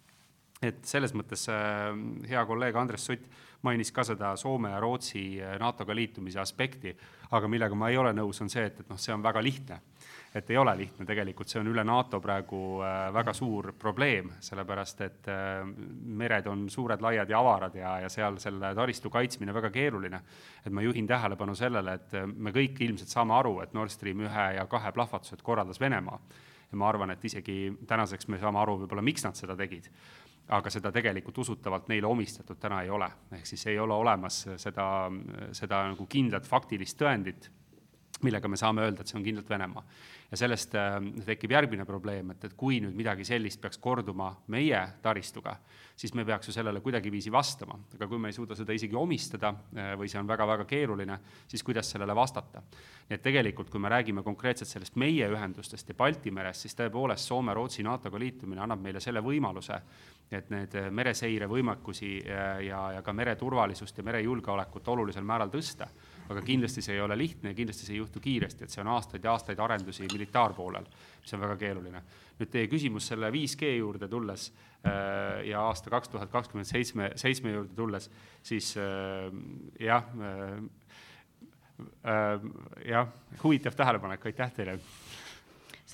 et selles mõttes äh, hea kolleeg Andres Sutt mainis ka seda Soome ja Rootsi NATO-ga liitumise aspekti, aga millega ma ei ole nõus, on see, et, et noh, see on väga lihtne et ei ole lihtne, tegelikult see on üle NATO praegu äh, väga suur probleem, sellepärast et äh, mered on suured, laiad ja avarad ja, ja seal selle taristu kaitsmine väga keeruline. et ma juhin tähelepanu sellele, et äh, me kõik ilmselt saame aru, et Nord Stream ühe ja kahe plahvatused korraldas Venemaa. ja ma arvan, et isegi tänaseks me saame aru võib-olla, miks nad seda tegid aga seda tegelikult usutavalt neile omistatud täna ei ole, ehk siis ei ole olemas seda, seda nagu kindlat faktilist tõendit, millega me saame öelda, et see on kindlalt Venemaa ja sellest äh, tekib järgmine probleem, et, et kui nüüd midagi sellist peaks korduma meie taristuga, siis me peaks ju sellele kuidagiviisi vastama, aga kui me ei suuda seda isegi omistada äh, või see on väga-väga keeruline, siis kuidas sellele vastata. nii et tegelikult, kui me räägime konkreetselt sellest meie ühendustest ja Balti merest, siis tõepoolest Soome-Rootsi NATO-ga liitumine annab meile selle võimaluse, et need mereseirevõimekusi ja, ja, ja ka mereturvalisust ja merejulgeolekut olulisel määral tõsta aga kindlasti see ei ole lihtne ja kindlasti see ei juhtu kiiresti, et see on aastaid ja aastaid arendusi militaarpoolel, mis on väga keeruline. nüüd teie küsimus selle 5G juurde tulles äh, ja aasta kaks tuhat kakskümmend seitsme, seitsme juurde tulles, siis äh, jah äh,, jah, huvitav tähelepanek, aitäh teile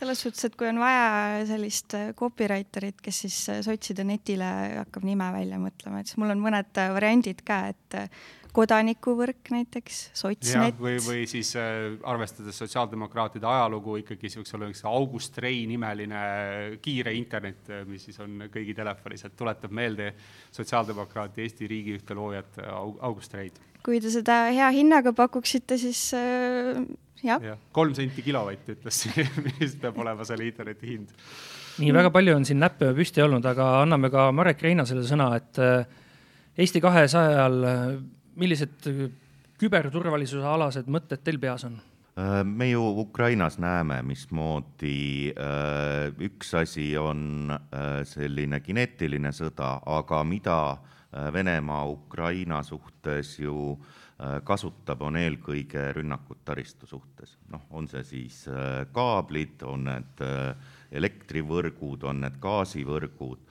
selles suhtes, et kui on vaja sellist copywriterit, kes siis sotside netile hakkab nime välja mõtlema, et siis mul on mõned variandid ka, et kodanikuvõrk näiteks, sotsnet. või, või siis äh, arvestades sotsiaaldemokraatide ajalugu ikkagi niisugune August Rei nimeline kiire internet, äh, mis siis on kõigi telefonis, et tuletab meelde sotsiaaldemokraati Eesti riigi ühte loojat August Reid. kui te seda hea hinnaga pakuksite, siis äh, jah ja,. kolm senti kilovatt ütles mis peab olema selle interneti hind. nii, väga palju on siin näppe püsti olnud, aga anname ka Marek Reinasele sõna, et äh, Eesti kahesajal millised äh, küberturvalisuse alased mõtted teil peas on? Äh, me ju Ukrainas näeme, mismoodi äh, üks asi on selline kineetiline sõda, aga mida Venemaa Ukraina suhtes ju kasutab, on eelkõige rünnakud taristu suhtes. noh, on see siis kaablid, on need elektrivõrgud, on need gaasivõrgud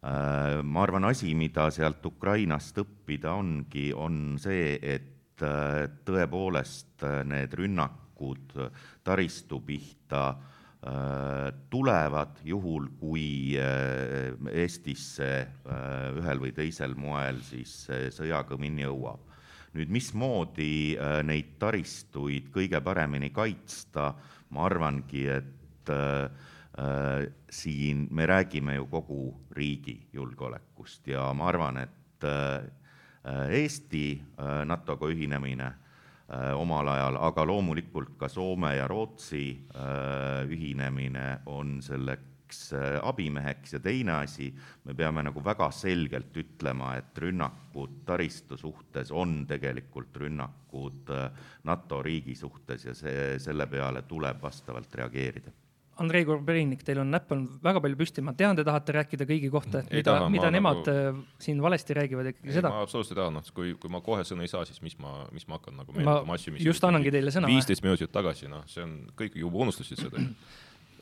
ma arvan, asi, mida sealt Ukrainast õppida ongi, on see, et tõepoolest need rünnakud taristu pihta tulevad, juhul kui Eestisse ühel või teisel moel siis sõjakõmin jõuab. Nüüd mismoodi äh, neid taristuid kõige paremini kaitsta, ma arvangi, et äh, äh, siin me räägime ju kogu riigi julgeolekust ja ma arvan, et Eesti NATO-ga ühinemine omal ajal, aga loomulikult ka Soome ja Rootsi ühinemine on selle üheks äh, abimeheks. Ja teine asi, me peame nagu väga selgelt ütlema, et rünnakud taristu suhtes on tegelikult rünnakud äh, NATO riigi suhtes ja see, selle peale tuleb vastavalt reageerida Andrei Korobeinik, teil on näpp on väga palju püsti, ma tean, te tahate rääkida kõigi kohta, et mida, mida nemad nagu... Siin valesti räägivad, ikkagi seda. ma absoluutselt ei taha, noh, kui, kui ma kohe sõna ei saa, siis mis ma, mis ma hakkan nagu meenutama asju, mis just annangi teile sõna. viisteist minutit tagasi, noh, see on, kõik juba unustasid seda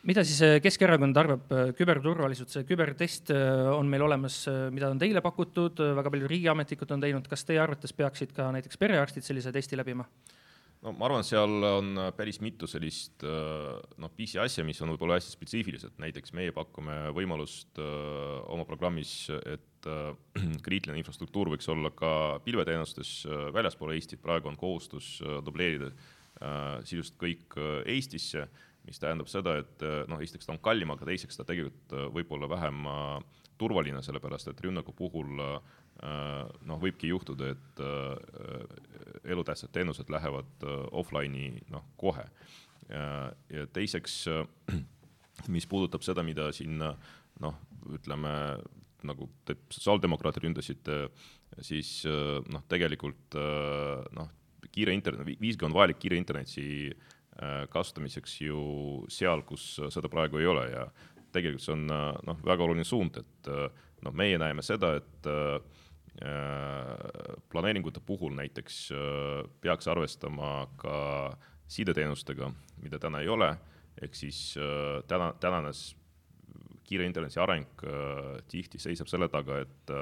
mida siis äh, Keskerakond arvab äh, küberturvalisuse, kübertest on meil olemas, mida on teile pakutud, väga paljud riigiametnikud on teinud, kas teie arvates peaksid ka näiteks perearstid sellise testi läbima? No ma arvan, seal on päris mitu sellist noh, pisiasja, mis on võib-olla hästi spetsiifilised, näiteks meie pakume võimalust öö, oma programmis, et öö, kriitiline infrastruktuur võiks olla ka pilveteenustes väljaspool Eestit, praegu on kohustus dubleerida sisuliselt kõik Eestisse mis tähendab seda, et noh, esiteks ta on kallim, aga teiseks ta tegelikult võib olla vähem turvaline, sellepärast et rünnaku puhul noh, võibki juhtuda, et elutähtsad teenused lähevad offline'i noh, kohe. ja teiseks, mis puudutab seda, mida siin noh, ütleme nagu te sotsiaaldemokraadid ründasite, siis noh, tegelikult noh, kiire internet, 5G on vajalik kiire interneti Äh, kasutamiseks ju seal, kus seda praegu ei ole ja tegelikult see on äh, noh, väga oluline suund, et äh, noh, meie näeme seda, et planeeringute puhul näiteks peaks arvestama ka sideteenustega, mida täna ei ole, ehk siis täna, tänane kiire interneti areng tihti seisab selle taga, et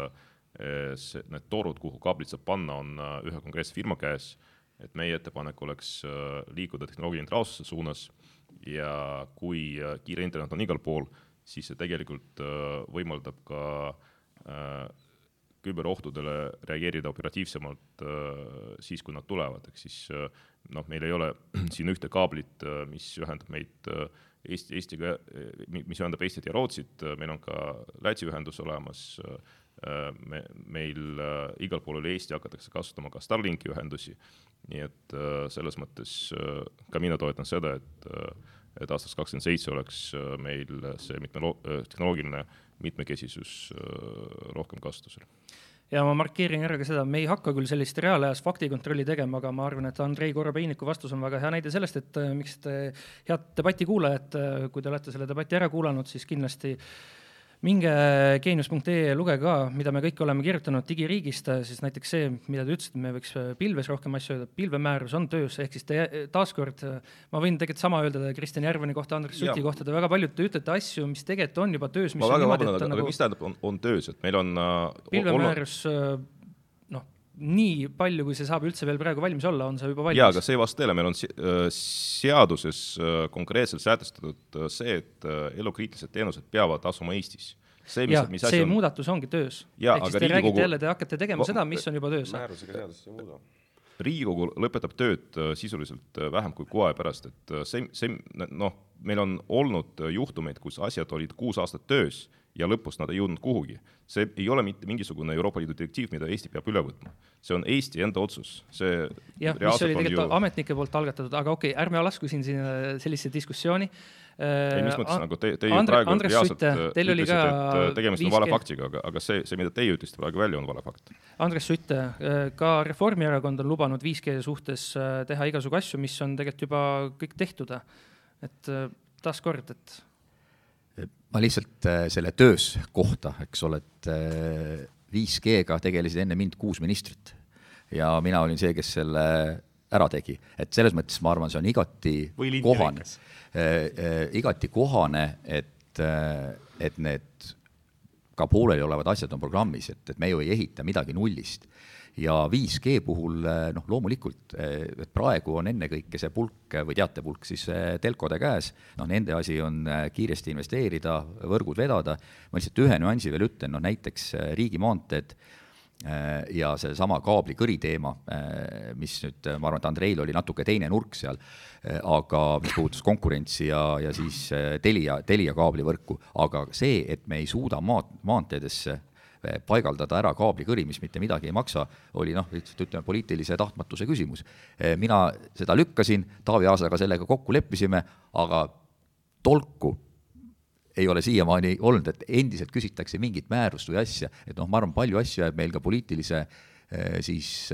see, need torud, kuhu kaablid saab panna, on ühe konkreetse firma käes. Et meie ettepanek oleks äh, liikuda tehnoloogia neutraalsuse suunas. Ja kui äh, kiire internet on igal pool, siis see tegelikult äh, võimaldab ka küberohtudele reageerida operatiivsemalt siis, kui nad tulevad, ehk siis noh, meil ei ole siin ühte kaablit, mis ühendab meid Eesti, Eestiga, mis ühendab Eestit ja Rootsit, meil on ka Läti ühendus olemas, me, meil igal pool üle Eesti hakatakse kasutama ka Starlinki ühendusi. Nii et äh, selles mõttes äh, ka mina toetan seda, et, äh, et aastaks kakskümmend seitse oleks meil see mitme, tehnoloogiline mitmekesisus rohkem kasutusel ja ma markeerin ära ka seda, me ei hakka küll sellist reaalajas faktikontrolli tegema, aga ma arvan, et Andrei Korobeiniku vastus on väga hea näide sellest, et miks te, head debati kuulajad, kui te olete selle debati ära kuulanud, siis kindlasti äh, minge geenius.ee, lugege ka, mida me kõik oleme kirjutanud digiriigist, siis näiteks see, mida te ütlesite, me võiks pilves rohkem asju öelda, pilvemäärus on töös, ehk siis te taaskord, ma võin tegelikult sama öelda Kristjan Järvani kohta, Andres Suti kohta, te väga palju, te ütlete asju, mis tegelikult on juba töös. ma väga vabandan, aga nagu... mis tähendab, on, on töös, et meil on uh, pilvemäärus uh, nii palju, kui see saab üldse veel praegu valmis olla, on see juba valmis. jaa, aga see ei vasta tõele, meil on äh, seaduses äh, konkreetselt sätestatud äh, see, et elukriitilised teenused peavad asuma Eestis. see, mis, mis see on... muudatus ongi töös. ehk siis te Riigikogu... räägite jälle, te hakkate tegema Va... seda, mis on juba töös. määrusega seadust ei muuda riigikogu lõpetab tööd sisuliselt vähem kui kuu aja pärast, et see, see noh, meil on olnud juhtumeid, kus asjad olid kuus aastat töös ja lõpus nad ei jõudnud kuhugi. see ei ole mitte mingisugune Euroopa Liidu direktiiv, mida Eesti peab üle võtma. see on Eesti enda otsus, see jah, mis oli tegelikult ju... ametnike poolt algatatud, aga okei okay,, ärme lasku siin sinna sellisesse diskussiooni. ei, mis mõttes nagu te, teie Andre, praegu Andres reaalselt Sutt, äh, teil ütlesite, et äh, tegemist on vale faktiga, aga, aga see, see, mida teie ütlesite praegu välja, on vale fakt. Andres Sutt, äh, ka Reformierakond on lubanud 5G suhtes teha igasugu asju, mis on tegelikult juba kõik tehtud. et taaskord, et ma lihtsalt äh, selle töös kohta, eks ole, et 5G-ga äh, tegelesid enne mind kuus ministrit. Ja mina olin see, kes selle ära tegi, et selles mõttes ma arvan, see on igati kohane, äh, igati kohane, et, et need ka pooleliolevad asjad on programmis, et, et me ju ei ehita midagi nullist ja 5G puhul noh, loomulikult, et praegu on ennekõike see pulk või teatepulk siis telkode käes, noh, nende asi on kiiresti investeerida, võrgud vedada, ma lihtsalt ühe nüansi veel ütlen, noh näiteks riigimaanteed, ja seesama kaablikõri teema, mis nüüd, ma arvan, et Andreil oli natuke teine nurk seal, aga mis puudutas konkurentsi ja, ja siis Telia, Telia kaablivõrku, aga see, et me ei suuda maad, maanteedesse paigaldada ära kaablikõri, mis mitte midagi ei maksa, oli noh, lihtsalt ütleme, poliitilise tahtmatuse küsimus. mina seda lükkasin, Taavi Aasaga sellega kokku leppisime, aga tolku ei ole siiamaani olnud, et endiselt küsitakse mingit määrust või asja, et noh, ma arvan, palju asju jääb meil ka poliitilise siis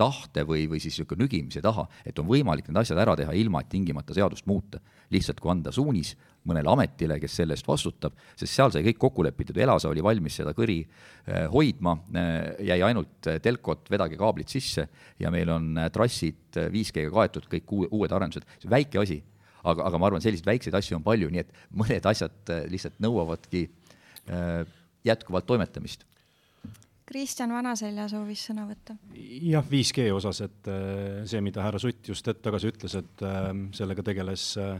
tahte või, või siis niisugune nügimise taha, et on võimalik need asjad ära teha ilma, et tingimata seadust muuta. lihtsalt kui anda suunis mõnele ametile, kes selle eest vastutab, sest seal sai kõik kokku lepitud, Elasa oli valmis seda kõri eh, hoidma, eh, jäi ainult eh, telkot, vedage kaablid sisse ja meil on trassid 5G-ga kaetud, kõik uued arendused, see on väike asi, aga, aga ma arvan, selliseid väikseid asju on palju, nii et mõned asjad lihtsalt nõuavadki jätkuvalt toimetamist Kristjan Vanaselja soovis sõna võtta. jah, 5G osas, et äh, see, mida härra Sutt just hetk tagasi ütles, et äh, sellega tegeles äh,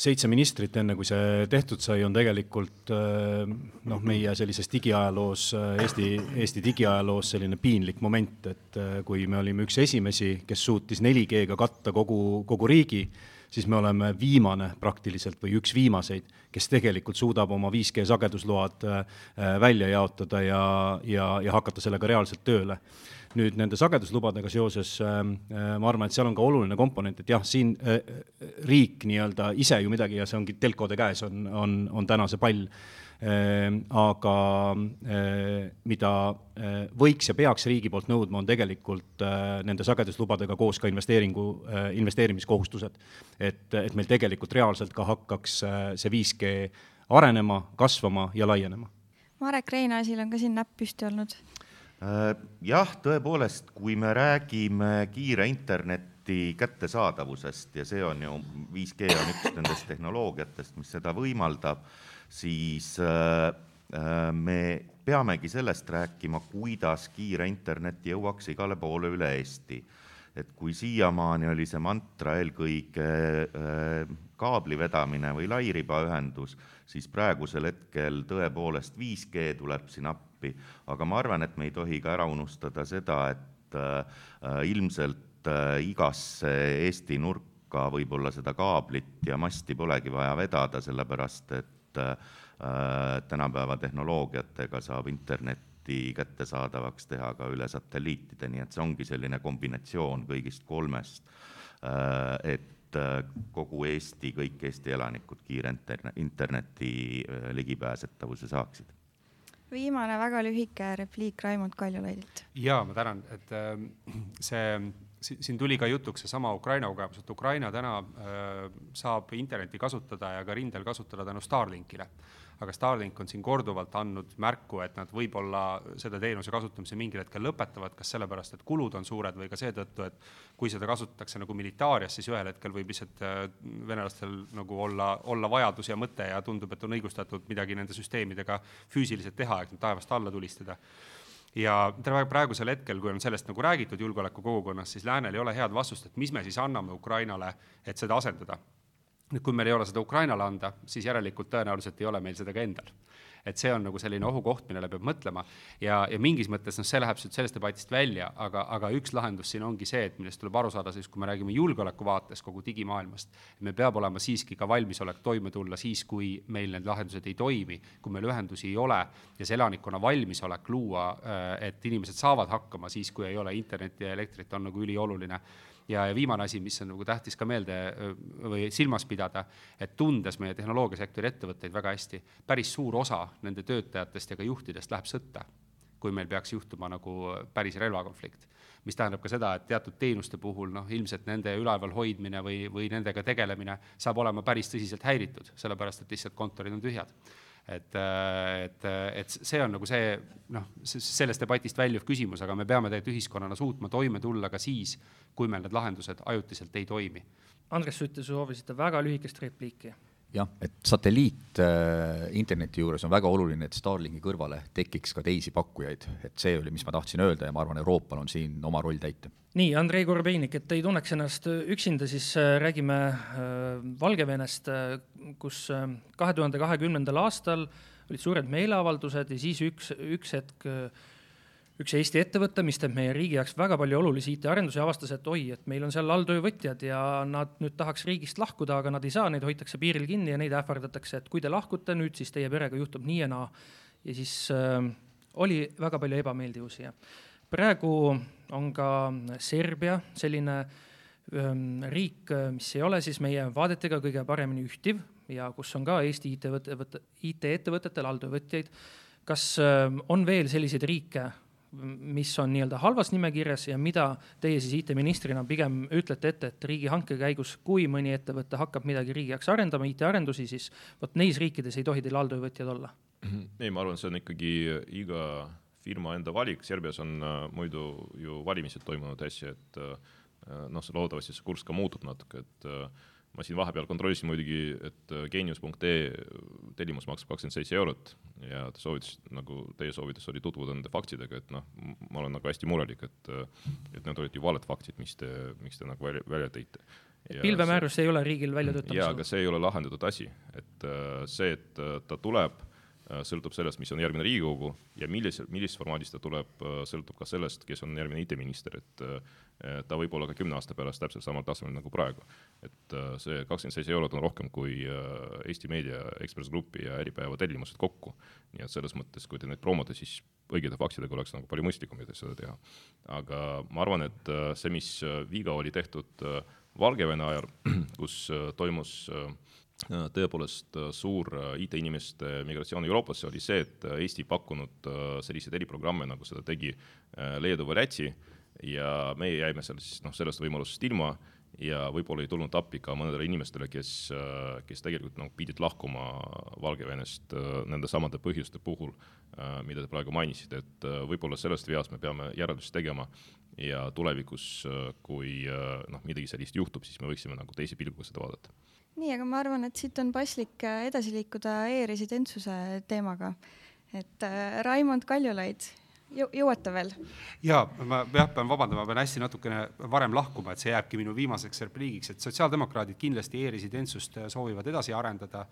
seitse ministrit, enne kui see tehtud sai, on tegelikult noh, meie sellises digiajaloos, Eesti, Eesti digiajaloos selline piinlik moment, et kui me olime üks esimesi, kes suutis 4G-ga katta kogu, kogu riigi, siis me oleme viimane praktiliselt või üks viimaseid, kes tegelikult suudab oma 5G sagedusload äh, välja jaotada ja, ja, ja hakata sellega reaalselt tööle. Nüüd nende sageduslubadega seoses äh, äh, ma arvan, et seal on ka oluline komponent, et jah, siin riik nii-öelda ise ju midagi ja see ongi telkode käes, on, on, on täna see pall Ehm, aga mida võiks ja peaks riigi poolt nõudma, on tegelikult nende sageduslubadega koos ka investeeringu, investeerimiskohustused. et, et meil tegelikult reaalselt ka hakkaks see 5G arenema, kasvama ja laienema. Marek Reinasil on ka siin näpp püsti olnud. Äh, jah, tõepoolest, kui me räägime kiire interneti kättesaadavusest ja see on ju, 5G on üks nendest tehnoloogiatest, mis seda võimaldab siis äh, äh, me peamegi sellest rääkima, kuidas kiire internet jõuaks igale poole üle Eesti. et kui siiamaani oli see mantra eelkõige kaabli vedamine või lairibaühendus, siis praegusel hetkel tõepoolest 5G tuleb siin appi, aga ma arvan, et me ei tohi ka ära unustada seda, et ilmselt igasse Eesti nurka võib-olla seda kaablit ja masti polegi vaja vedada, sellepärast et äh, tänapäeva tehnoloogiatega saab internetti kättesaadavaks teha ka üle satelliitide, nii et see ongi selline kombinatsioon kõigist kolmest, äh, et äh, kogu Eesti, kõik Eesti elanikud kiire interne-, interneti ligipääsetavuse saaksid viimane väga lühike repliik Raimond Kaljulaidilt. jaa, ma tänan, et see siin tuli ka jutuks seesama Ukraina kogemus, et Ukraina täna äh, saab internetti kasutada ja ka rindel kasutada tänu Starlinkile. Aga Starlink on siin korduvalt andnud märku, et nad võib-olla seda teenuse kasutamise mingil hetkel lõpetavad, kas sellepärast, et kulud on suured või ka seetõttu, et kui seda kasutatakse nagu militaarias, siis ühel hetkel võib lihtsalt äh, venelastel nagu olla, olla vajadus ja mõte ja tundub, et on õigustatud midagi nende süsteemidega füüsiliselt teha, et taevast alla tulistada ja praegusel hetkel, kui on sellest nagu räägitud julgeolekukogukonnas, siis läänel ei ole head vastust, et mis me siis anname Ukrainale, et seda asendada. Nüüd, kui meil ei ole seda Ukrainale anda, siis järelikult tõenäoliselt ei ole meil seda ka endal. Et see on nagu selline ohukoht, millele peab mõtlema. Ja, ja mingis mõttes noh, see läheb sellest debatist välja, aga, aga üks lahendus siin ongi see, et millest tuleb aru saada siis, kui me räägime julgeoleku vaates kogu digimaailmast, meil peab olema siiski ka valmisolek toime tulla siis, kui meil need lahendused ei toimi, kui meil ühendusi ei ole ja see elanikkonna valmisolek luua, äh, et inimesed saavad hakkama siis, kui ei ole internetti ja elektrit, on nagu ülioluline ja, ja viimane asi, mis on nagu tähtis ka meelde või silmas pidada, et tundes meie tehnoloogiasektori ettevõtteid väga hästi, päris suur osa nende töötajatest ja ka juhtidest läheb sõtta, kui meil peaks juhtuma nagu päris relvakonflikt. mis tähendab ka seda, et teatud teenuste puhul noh, ilmselt nende üleval hoidmine või, või nendega tegelemine saab olema päris tõsiselt häiritud, sellepärast et lihtsalt kontorid on tühjad et, et, et see on nagu see noh, sellest debatist väljuv küsimus, aga me peame tegelikult ühiskonnana suutma toime tulla ka siis, kui meil need lahendused ajutiselt ei toimi. Andres Sutt, te soovisite väga lühikest repliiki. Jah, et satelliit äh, interneti juures on väga oluline, et Starlinki kõrvale tekiks ka teisi pakkujaid, et see oli, mis ma tahtsin öelda ja ma arvan, Euroopal on siin oma roll täita. nii, Andrei Korobeinik, et ei tunneks ennast üksinda, siis äh, räägime äh, Valgevenest, kus kahe tuhande kahekümnendal aastal olid suured meeleavaldused ja siis üks, üks hetk üks Eesti ettevõte, mis teeb meie riigi jaoks väga palju olulisi IT-arendusi, avastas, et oi, et meil on seal alltöövõtjad ja nad nüüd tahaks riigist lahkuda, aga nad ei saa, neid hoitakse piiril kinni ja neid ähvardatakse, et kui te lahkute nüüd, siis teie perega juhtub nii ja naa. ja siis äh, oli väga palju ebameeldivusi ja praegu on ka Serbia selline ähm, riik, mis ei ole siis meie vaadetega kõige paremini ühtiv ja kus on ka Eesti IT-ettevõte, IT-ettevõtetel alltöövõtjaid. kas äh, on veel selliseid riike, mis on nii-öelda halvas nimekirjas ja mida teie siis IT-ministrina pigem ütlete ette, et riigihanke käigus, kui mõni ettevõte hakkab midagi riigi jaoks arendama, IT-arendusi, siis vot neis riikides ei tohi teil alltöövõtjad olla? Mhm. ei, ma arvan, see on ikkagi iga firma enda valik, Serbias on äh, muidu ju valimised toimunud äsja, et äh, noh, loodetavasti see kurss ka muutub natuke, et äh, ma siin vahepeal kontrollisin muidugi, et äh, geenius.ee tellimus maksab kakskümmend seitse eurot ja ta soovitas, nagu teie soovitus oli tutvuda nende faktidega, et noh, ma olen nagu hästi murelik, et, äh, et need olid ju valed faktid, mis te, miks te nagu välja, välja tõite. pilvemäärus ei ole riigil välja töötamisel? jaa, aga see ei ole lahendatud asi, et äh, see, et ta tuleb sõltub sellest, mis on järgmine Riigikogu ja millise, millises formaadis ta tuleb, äh, sõltub ka sellest, kes on järgmine IT-minister, et äh, ta võib olla ka kümne aasta pärast täpselt samal tasemel nagu praegu. et see kakskümmend seitse eurot on rohkem kui Eesti Meedia, Ekspress Grupi ja Äripäeva tellimused kokku. nii et selles mõttes, kui te neid promote, siis õigete faktidega oleks nagu palju mõistlikum seda teha. aga ma arvan, et see, mis viga oli tehtud Valgevene ajal, kus toimus äh, Äh, tõepoolest äh, suur äh, IT-inimeste migratsioon Euroopasse oli see, et Eesti pakkunud selliseid eriprogramme, nagu seda tegi Leedu või Läti ja meie jäime seal siis noh, sellest võimalusest ilma ja võib-olla ei tulnud appi ka mõnedele inimestele, kes, kes tegelikult noh, pidid lahkuma Valgevenest nende samade põhjuste puhul, mida te praegu mainisite, et võib-olla sellest veast me peame järeldusi tegema ja tulevikus, kui noh, midagi sellist juhtub, siis me võiksime nagu teise pilguga seda vaadata nii, aga ma arvan, et siit on paslik äh, edasi liikuda e-residentsuse teemaga. et äh, Raimond Kaljulaid, jõuate veel? ja ma jah, pean vabandama, pean hästi natukene varem lahkuma, et see jääbki minu viimaseks repliigiks, et sotsiaaldemokraadid kindlasti e-residentsust äh, soovivad edasi arendada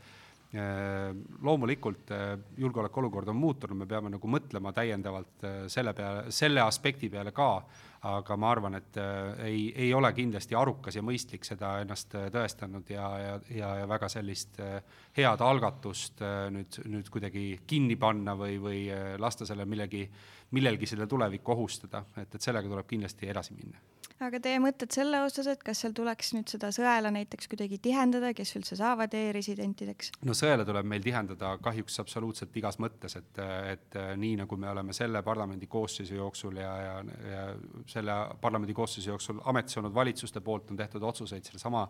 loomulikult julgeolekuolukord on muutunud, me peame nagu mõtlema täiendavalt selle peale, selle aspekti peale ka, aga ma arvan, et äh, ei, ei ole kindlasti arukas ja mõistlik seda ennast äh, tõestanud ja, ja, ja, ja väga sellist äh, head algatust nüüd, nüüd kuidagi kinni panna või, või lasta selle millegi, millelgi selle tulevikku ohustada, et, et sellega tuleb kindlasti edasi minna aga teie mõtted selle osas, et kas seal tuleks nüüd seda sõela näiteks kuidagi tihendada, kes üldse saavad e-residentideks? no sõela tuleb meil tihendada kahjuks absoluutselt igas mõttes, et, et nii nagu me oleme selle parlamendi koosseisu jooksul ja, ja, ja selle parlamendi koosseisu jooksul ametis olnud valitsuste poolt on tehtud otsuseid sellesama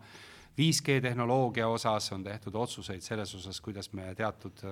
5G tehnoloogia osas, on tehtud otsuseid selles osas, kuidas me teatud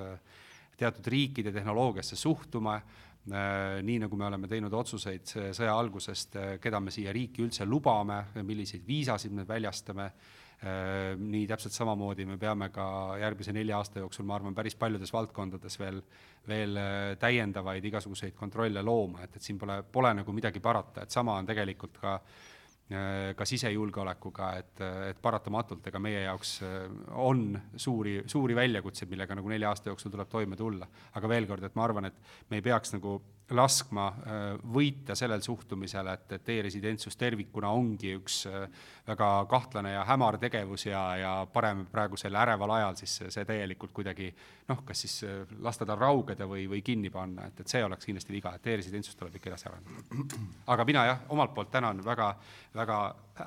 teatud riikide tehnoloogiasse suhtume Äh, nii nagu me oleme teinud otsuseid sõja algusest, äh, keda me siia riiki üldse lubame, milliseid viisasid me väljastame, äh, nii täpselt samamoodi me peame ka järgmise nelja aasta jooksul, ma arvan, päris paljudes valdkondades veel, veel täiendavaid igasuguseid kontrolle looma, et, et siin pole, pole nagu midagi parata, et sama on tegelikult ka äh, Äh, ka sisejulgeolekuga, et, et paratamatult ega meie jaoks äh, on suuri, suuri väljakutseid, millega nagu nelja aasta jooksul tuleb toime tulla. aga veel kord, et ma arvan, et me ei peaks nagu laskma äh, võita sellel suhtumisel, et, et e-residentsus tervikuna ongi üks äh, väga kahtlane ja hämar tegevus ja, ja parem praegusel äreval ajal siis see täielikult kuidagi noh, kas siis äh, lasta tal raugeda või, või kinni panna, et, et see oleks kindlasti viga, et e-residentsust tuleb ikka edasi arendada. aga mina jah, omalt poolt tänan väga, väga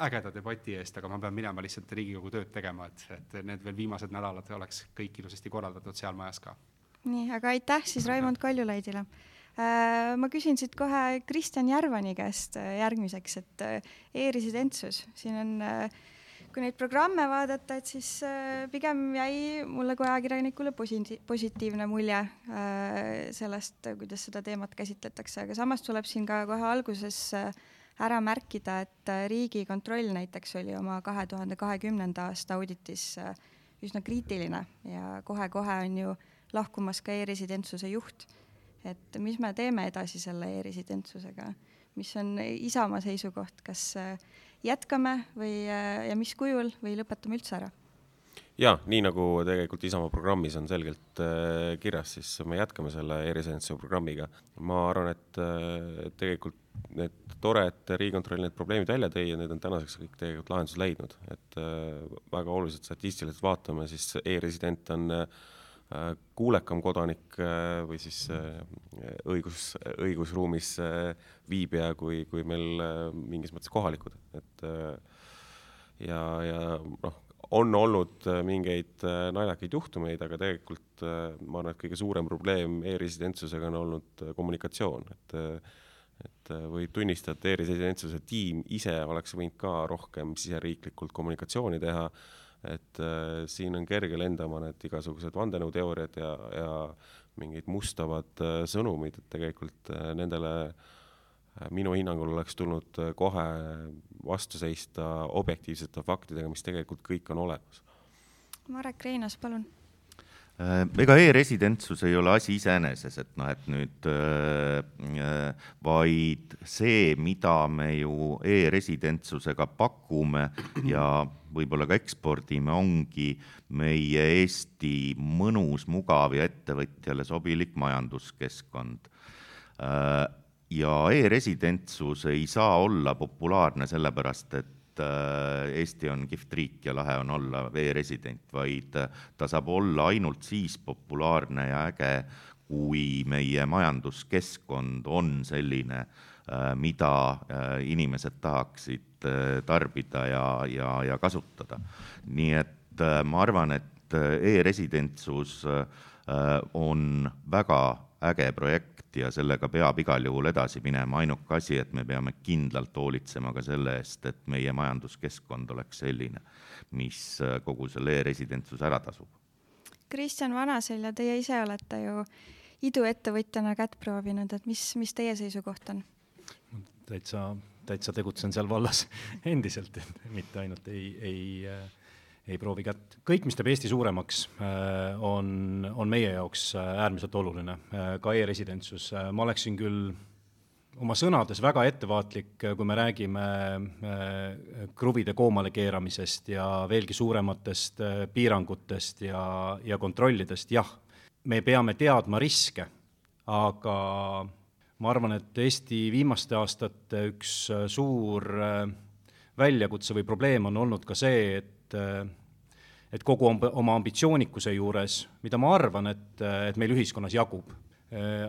ägeda debati eest, aga ma pean minema lihtsalt Riigikogu tööd tegema, et, et need veel viimased nädalad oleks kõik ilusasti korraldatud seal majas ka. nii, aga aitäh siis Raimond Kaljulaidile ma küsin siit kohe Kristjan Järvani käest äh, järgmiseks, et äh, e-residentsus, siin on, kui neid programme vaadata, et siis pigem jäi mulle kui ajakirjanikule posi-, positiivne mulje sellest, kuidas seda teemat käsitletakse, aga samas tuleb siin ka kohe alguses ära märkida, et Riigikontroll näiteks oli oma kahe tuhande kahekümnenda aasta auditis üsna kriitiline ja kohe-kohe on ju lahkumas ka e-residentsuse juht. Et mis me teeme edasi selle e-residentsusega, mis on Isamaa seisukoht, kas jätkame või, ja mis kujul või lõpetame üldse ära? jaa, nii nagu tegelikult Isamaa programmis on selgelt äh, kirjas, siis me jätkame selle e-residentsuse programmiga. ma arvan, et äh, tegelikult need tore, et Riigikontroll need probleemid välja tõi ja need on tänaseks kõik tegelikult lahenduse leidnud, et äh, väga oluliselt statistiliselt vaatame, siis e-resident on äh, kuulekam kodanik äh, või siis äh, õigus, õigusruumis äh, viibija kui, kui meil mingis mõttes kohalikud, et ja, ja noh, on olnud mingeid naljakaid juhtumeid, aga tegelikult ma arvan, et kõige suurem probleem e-residentsusega on olnud kommunikatsioon, et et võib tunnistada, et e-residentsuse tiim ise oleks võinud ka rohkem siseriiklikult kommunikatsiooni teha, et äh, siin on kerge lendama need igasugused vandenõuteooriad ja, ja mingid mustavad äh, sõnumid, et tegelikult äh, nendele äh, minu hinnangul oleks tulnud kohe vastu seista objektiivsete faktidega, mis tegelikult kõik on olemas. Marek Reinaas, palun Äh, ega e-residentsus ei ole asi iseeneses, et noh, et nüüd äh, vaid see, mida me ju e-residentsusega pakume ja võib-olla ka ekspordime, ongi meie Eesti mõnus, mugav ja ettevõtjale sobilik majanduskeskkond äh,. ja e-residentsus ei saa olla populaarne sellepärast, et et äh, Eesti on kihvt riik ja lahe on olla e-resident, vaid äh, ta saab olla ainult siis populaarne ja äge, kui meie majanduskeskkond on selline, äh, mida inimesed tahaksid tarbida ja, ja, ja kasutada. nii et ma arvan, et e-residentsus on väga äge projekt ja sellega peab igal juhul edasi minema, ainuke asi, et me peame kindlalt hoolitsema ka selle eest, et meie majanduskeskkond oleks selline, mis äh, kogu selle e-residentsuse ära tasub. Kristjan Vanaselja, teie ise olete ju iduettevõtjana kätt proovinud, et mis, mis teie seisukoht on? täitsa, täitsa tegutsen seal vallas endiselt, et mitte ainult ei, ei äh, ei proovi kätt. kõik, mis teeb Eesti suuremaks, äh, on, on meie jaoks äh, äärmiselt oluline, äh, ka e-residentsus. ma oleksin küll oma sõnades väga ettevaatlik, kui me räägime kruvide koomale keeramisest ja veelgi suurematest piirangutest ja, ja kontrollidest, jah, me peame teadma riske, aga ma arvan, et Eesti viimaste aastate üks suur väljakutse või probleem on olnud ka see, et et kogu oma ambitsioonikuse juures, mida ma arvan, et, et meil ühiskonnas jagub,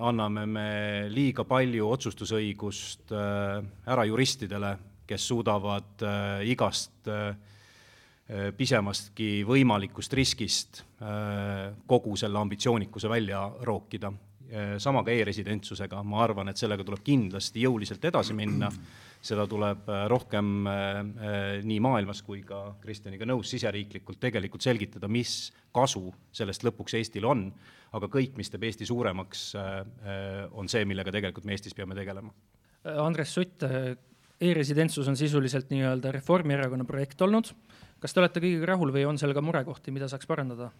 anname me liiga palju otsustusõigust ära juristidele, kes suudavad igast pisemastki võimalikust riskist kogu selle ambitsioonikuse välja rookida. sama ka e-residentsusega, ma arvan, et sellega tuleb kindlasti jõuliselt edasi minna seda tuleb äh, rohkem äh, äh, nii maailmas kui ka Kristjaniga nõus siseriiklikult tegelikult selgitada, mis kasu sellest lõpuks Eestil on, aga kõik, mis teeb Eesti suuremaks, on see, millega tegelikult me Eestis peame tegelema. Andres Sutt, e-residentsus on sisuliselt nii-öelda Reformierakonna projekt olnud. kas te olete kõigega rahul või on seal ka murekohti, mida saaks parandada?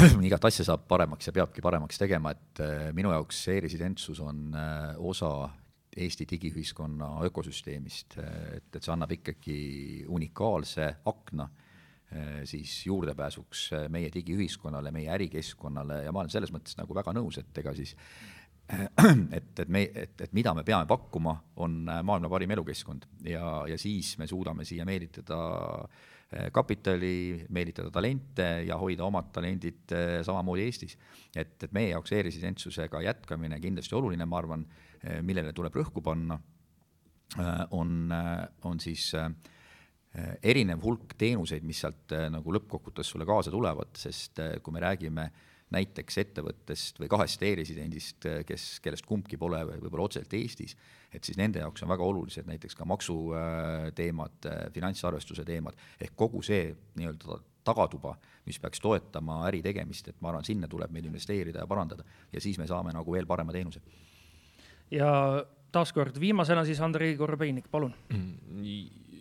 igat asja saab paremaks ja peabki paremaks tegema, et minu jaoks e-residentsus on osa Eesti digiühiskonna ökosüsteemist, et, et see annab ikkagi unikaalse akna eh, siis juurdepääsuks eh, meie digiühiskonnale, meie ärikeskkonnale ja ma olen selles mõttes nagu väga nõus, et ega siis et, et me, et, et mida me peame pakkuma, on eh, maailma parim elukeskkond ja, ja siis me suudame siia meelitada kapitali, meelitada talente ja hoida omad talendid samamoodi Eestis. et, et meie jaoks e-residentsusega jätkamine kindlasti oluline, ma arvan millele tuleb rõhku panna, eh, on, eh, on siis erinev hulk teenuseid, mis sealt nagu lõppkokkuvõttes sulle kaasa tulevad, sest kui me räägime näiteks ettevõttest või kahest e-residendist, kes, kellest kumbki pole võib-olla otseselt Eestis, et siis nende jaoks on väga olulised näiteks ka maksuteemad, finantsarvestuse teemad, ehk kogu see nii-öelda tagatuba, mis peaks toetama äri tegemist, et ma arvan, sinna tuleb meil investeerida ja parandada ja siis me saame nagu veel parema teenuse ja taaskord viimasena siis Andrei Korobeinik, palun.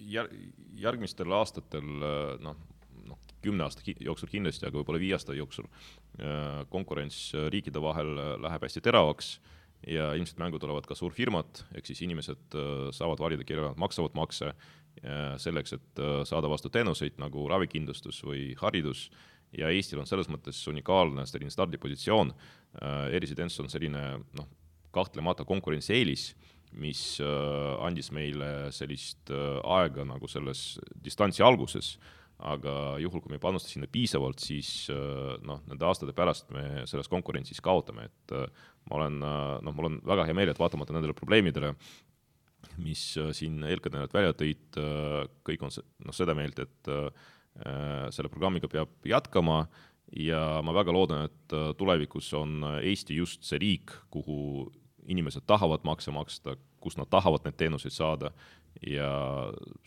Jär-, järgmistel aastatel noh, noh, kümne aasta jooksul kindlasti, aga võib-olla viie aasta jooksul konkurents riikide vahel läheb hästi teravaks ja ilmselt mängu tulevad ka suurfirmad, ehk siis inimesed saavad valida, kellele nad maksavad makse, selleks, et saada vastu teenuseid nagu ravikindlustus või haridus ja Eestil on selles mõttes unikaalne selline stardipositsioon e, e-residents on selline noh, kahtlemata konkurentsieelis, mis äh, andis meile sellist äh, aega nagu selles distantsi alguses, aga juhul, kui me ei panusta sinna piisavalt, siis äh, noh, nende aastate pärast me selles konkurentsis kaotame, et ma olen, noh, mul on väga hea meel, et vaatamata nendele probleemidele, mis siin eelkõnelejad välja tõid, kõik on noh, seda meelt, et selle programmiga peab jätkama. Ja ma väga loodan, et tulevikus on Eesti just see riik, kuhu inimesed tahavad makse maksta, kus nad tahavad neid teenuseid saada. Ja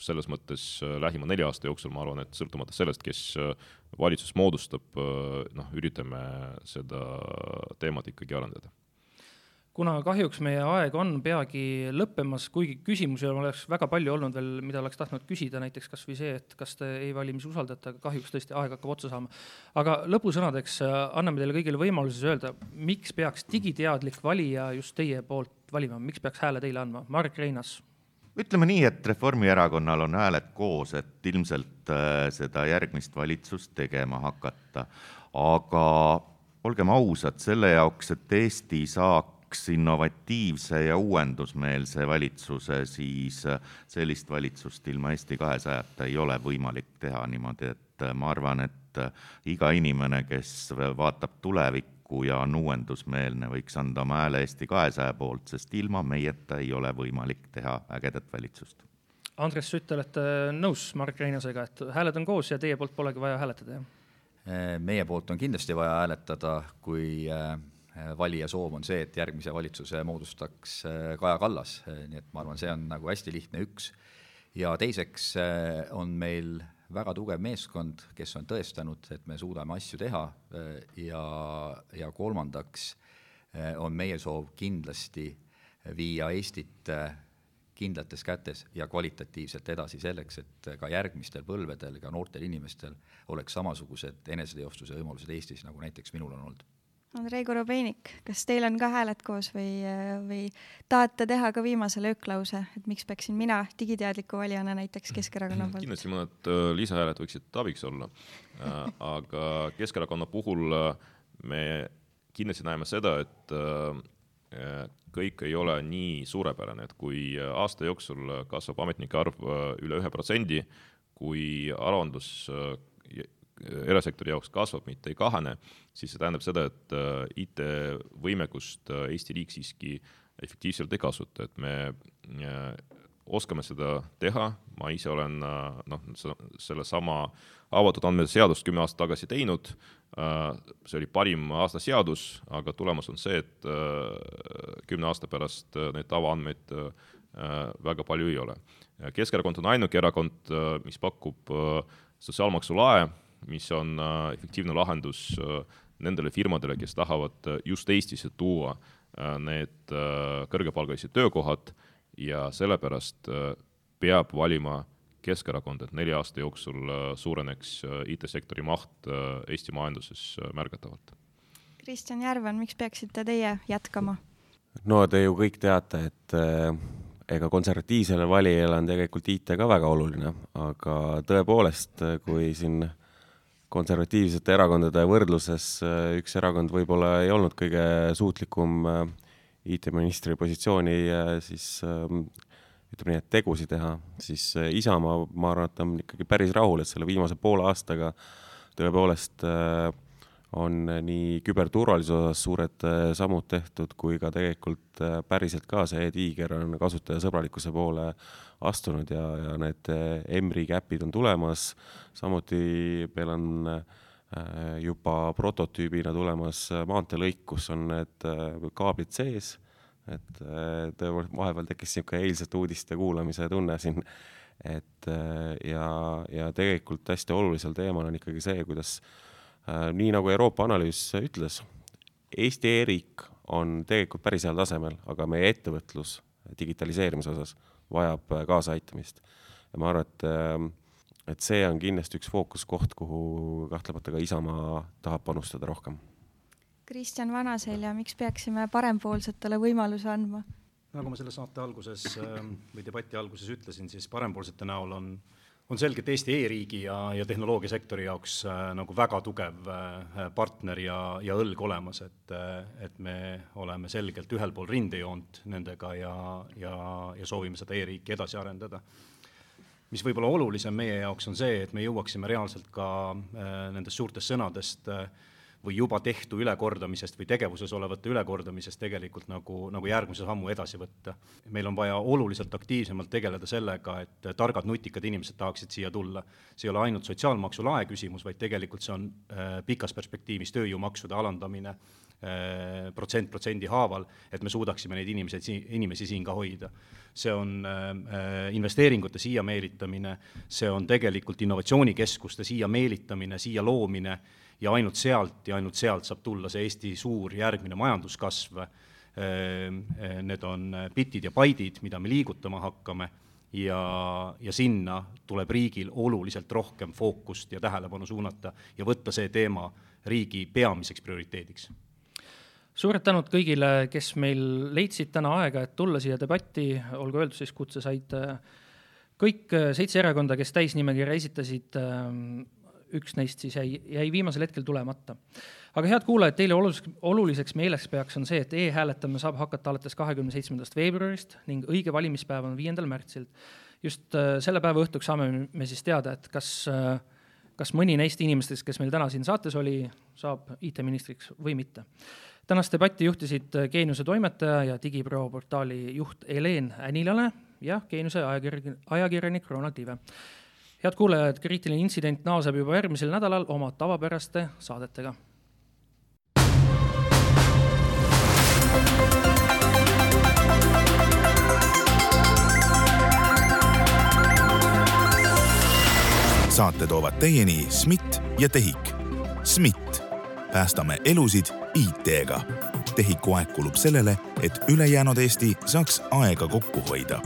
selles mõttes äh, lähima nelja aasta jooksul ma arvan, et sõltumata sellest, kes äh, valitsust moodustab, äh, noh, üritame seda teemat ikkagi arendada kuna kahjuks meie aeg on peagi lõppemas, kuigi küsimusi oleks väga palju olnud veel, mida oleks tahtnud küsida, näiteks kas või see, et kas te e-valimisi usaldate, aga kahjuks tõesti aeg hakkab otsa saama. aga lõpusõnadeks äh, anname teile kõigile võimaluse öelda, miks peaks digiteadlik valija just teie poolt valima, miks peaks hääle teile andma, Marek Reinaas? ütleme nii, et Reformierakonnal on hääled koos, et ilmselt äh, seda järgmist valitsust tegema hakata, aga olgem ausad, selle jaoks, et Eesti saaks kaks innovatiivse ja uuendusmeelse valitsuse, siis äh, sellist valitsust ilma Eesti kahesajata ei ole võimalik teha niimoodi, et äh, ma arvan, et äh, iga inimene, kes vaatab tulevikku ja on uuendusmeelne, võiks anda oma hääle Eesti kahesaja poolt, sest ilma meieta ei ole võimalik teha ägedat valitsust. Andres Sütt, te olete nõus Marek Reinasega, et hääled on koos ja teie poolt polegi vaja hääletada, jah? meie poolt on kindlasti vaja hääletada, kui valija soov on see, et järgmise valitsuse moodustaks äh, Kaja Kallas, äh, nii et ma arvan, see on nagu hästi lihtne üks. ja teiseks on meil väga tugev meeskond, kes on tõestanud, et me suudame asju teha. Ja, ja kolmandaks on meie soov kindlasti viia Eestit kindlates kätes ja kvalitatiivselt edasi selleks, et ka järgmistel põlvedel, ka noortel inimestel oleks samasugused eneseteostuse võimalused Eestis, nagu näiteks minul on olnud Andrei Korobeinik, kas teil on ka hääled koos või, või tahate teha ka viimase lööklause, et miks peaksin mina digiteadliku valijana näiteks Keskerakonna poolt? kindlasti mõned äh, lisahääled võiksid abiks olla äh, aga Keskerakonna puhul äh, me kindlasti näeme seda, et kõik ei ole nii suurepärane, et kui aasta jooksul kasvab ametnike arv üle ühe protsendi, kui aruandlus erasektori jaoks kasvab, mitte ei kahane, siis see tähendab seda, et äh, IT-võimekust äh, Eesti riik siiski efektiivselt ei kasuta, et me äh, oskame seda teha, ma ise olen noh, sellesama avatud andmete seadust kümme aastat tagasi teinud, see oli parim aasta seadus, aga tulemus on see, et kümne aasta pärast neid tavaandmeid väga palju ei ole. Keskerakond on ainuke erakond, mis pakub sotsiaalmaksu lae, mis on äh, efektiivne lahendus äh, nendele firmadele, kes tahavad äh, just Eestisse tuua need kõrgepalgalised töökohad ja sellepärast peab valima Keskerakond, et nelja aasta jooksul suureneks IT-sektori maht Eesti majanduses märgatavalt. Kristjan Järvan, miks peaksite teie jätkama? no te ju kõik teate, et ega konservatiivsele valijale on tegelikult IT ka väga oluline, aga tõepoolest, kui siin konservatiivsete erakondade võrdluses äh, üks erakond võib-olla ei olnud kõige suutlikum äh, IT-ministri positsiooni äh, siis ähm, ütleme nii, et tegusid teha, siis Isamaa, ma arvan, et on ikkagi päris rahul, et selle viimase poole aastaga tõepoolest on nii küberturvalisuse osas suured sammud tehtud, kui ka tegelikult päriselt ka see e-tiiger on kasutajasõbralikkuse poole astunud ja, ja need Emri äpid on tulemas, samuti meil on äh, juba prototüübina tulemas maanteelõik, kus on need äh, kaablid sees, et äh, tõepoolest vahepeal tekkis niisugune eilsete uudiste kuulamise tunne siin, et ja, ja tegelikult hästi olulisel teemal on ikkagi see, kuidas nii nagu Euroopa analüüs ütles, Eesti e-riik on tegelikult päris heal tasemel, aga meie ettevõtlus digitaliseerimise osas vajab kaasaaitamist. ja ma arvan, et et see on kindlasti üks fookuskoht, kuhu kahtlemata ka Isamaa tahab panustada rohkem. Kristjan Vanaselja, miks peaksime parempoolsetele võimaluse andma? nagu ma selle saate alguses või debati alguses ütlesin, siis parempoolsete näol on, on selgelt Eesti e-riigi ja, ja tehnoloogiasektori jaoks äh, nagu väga tugev äh, partner ja, ja õlg olemas, et, äh, et me oleme selgelt ühel pool rindejoont nendega ja, ja, ja soovime seda e-riiki edasi arendada. Mis võib-olla olulisem meie jaoks on see, et me jõuaksime reaalselt ka äh, nendest suurtest sõnadest äh, või juba tehtu ülekordamisest või tegevuses olevate ülekordamisest tegelikult nagu, nagu järgmise sammu edasi võtta. meil on vaja oluliselt aktiivsemalt tegeleda sellega, et targad nutikad inimesed tahaksid siia tulla. see ei ole ainult sotsiaalmaksu lae küsimus, vaid tegelikult see on äh, pikas perspektiivis tööjõumaksude alandamine Äh, protsent protsendi haaval, et me suudaksime neid inimesed, inimesi siin ka hoida. see on äh, investeeringute siia meelitamine, see on tegelikult innovatsioonikeskuste siia meelitamine, siia loomine ja ainult sealt ja ainult sealt saab tulla see Eesti suur järgmine majanduskasv. Äh, need on bitid ja baidid, mida me liigutama hakkame ja, ja sinna tuleb riigil oluliselt rohkem fookust ja tähelepanu suunata ja võtta see teema riigi peamiseks prioriteediks suured tänud kõigile, kes meil leidsid täna aega, et tulla siia debatti, olgu öeldud siis, kutse said äh, kõik seitse erakonda, kes täisnimekirja esitasid, ähm, üks neist siis jäi, jäi viimasel hetkel tulemata. aga head kuulajad, teile oluliseks, oluliseks meeleks peaks on see, et e-hääletamine saab hakata alates kahekümne seitsmendast veebruarist ning õige valimispäev on viiendal märtsil. just äh, selle päeva õhtuks saame me siis teada, et kas kas mõni neist inimestest, kes meil täna siin saates oli, saab IT-ministriks või mitte tänast debatti juhtisid Geeniuse toimetaja ja digipro portaali juht Helen Änilane ja Geeniuse ajakirjanik, Ronald Liive. Head kuulajad, kriitiline intsident naaseb juba järgmisel nädalal oma tavapäraste saadetega. saate toovad teieni SMIT ja TEHIK. SMIT, päästame elusid IT-ga. tehiku aeg kulub sellele, et ülejäänud Eesti saaks aega kokku hoida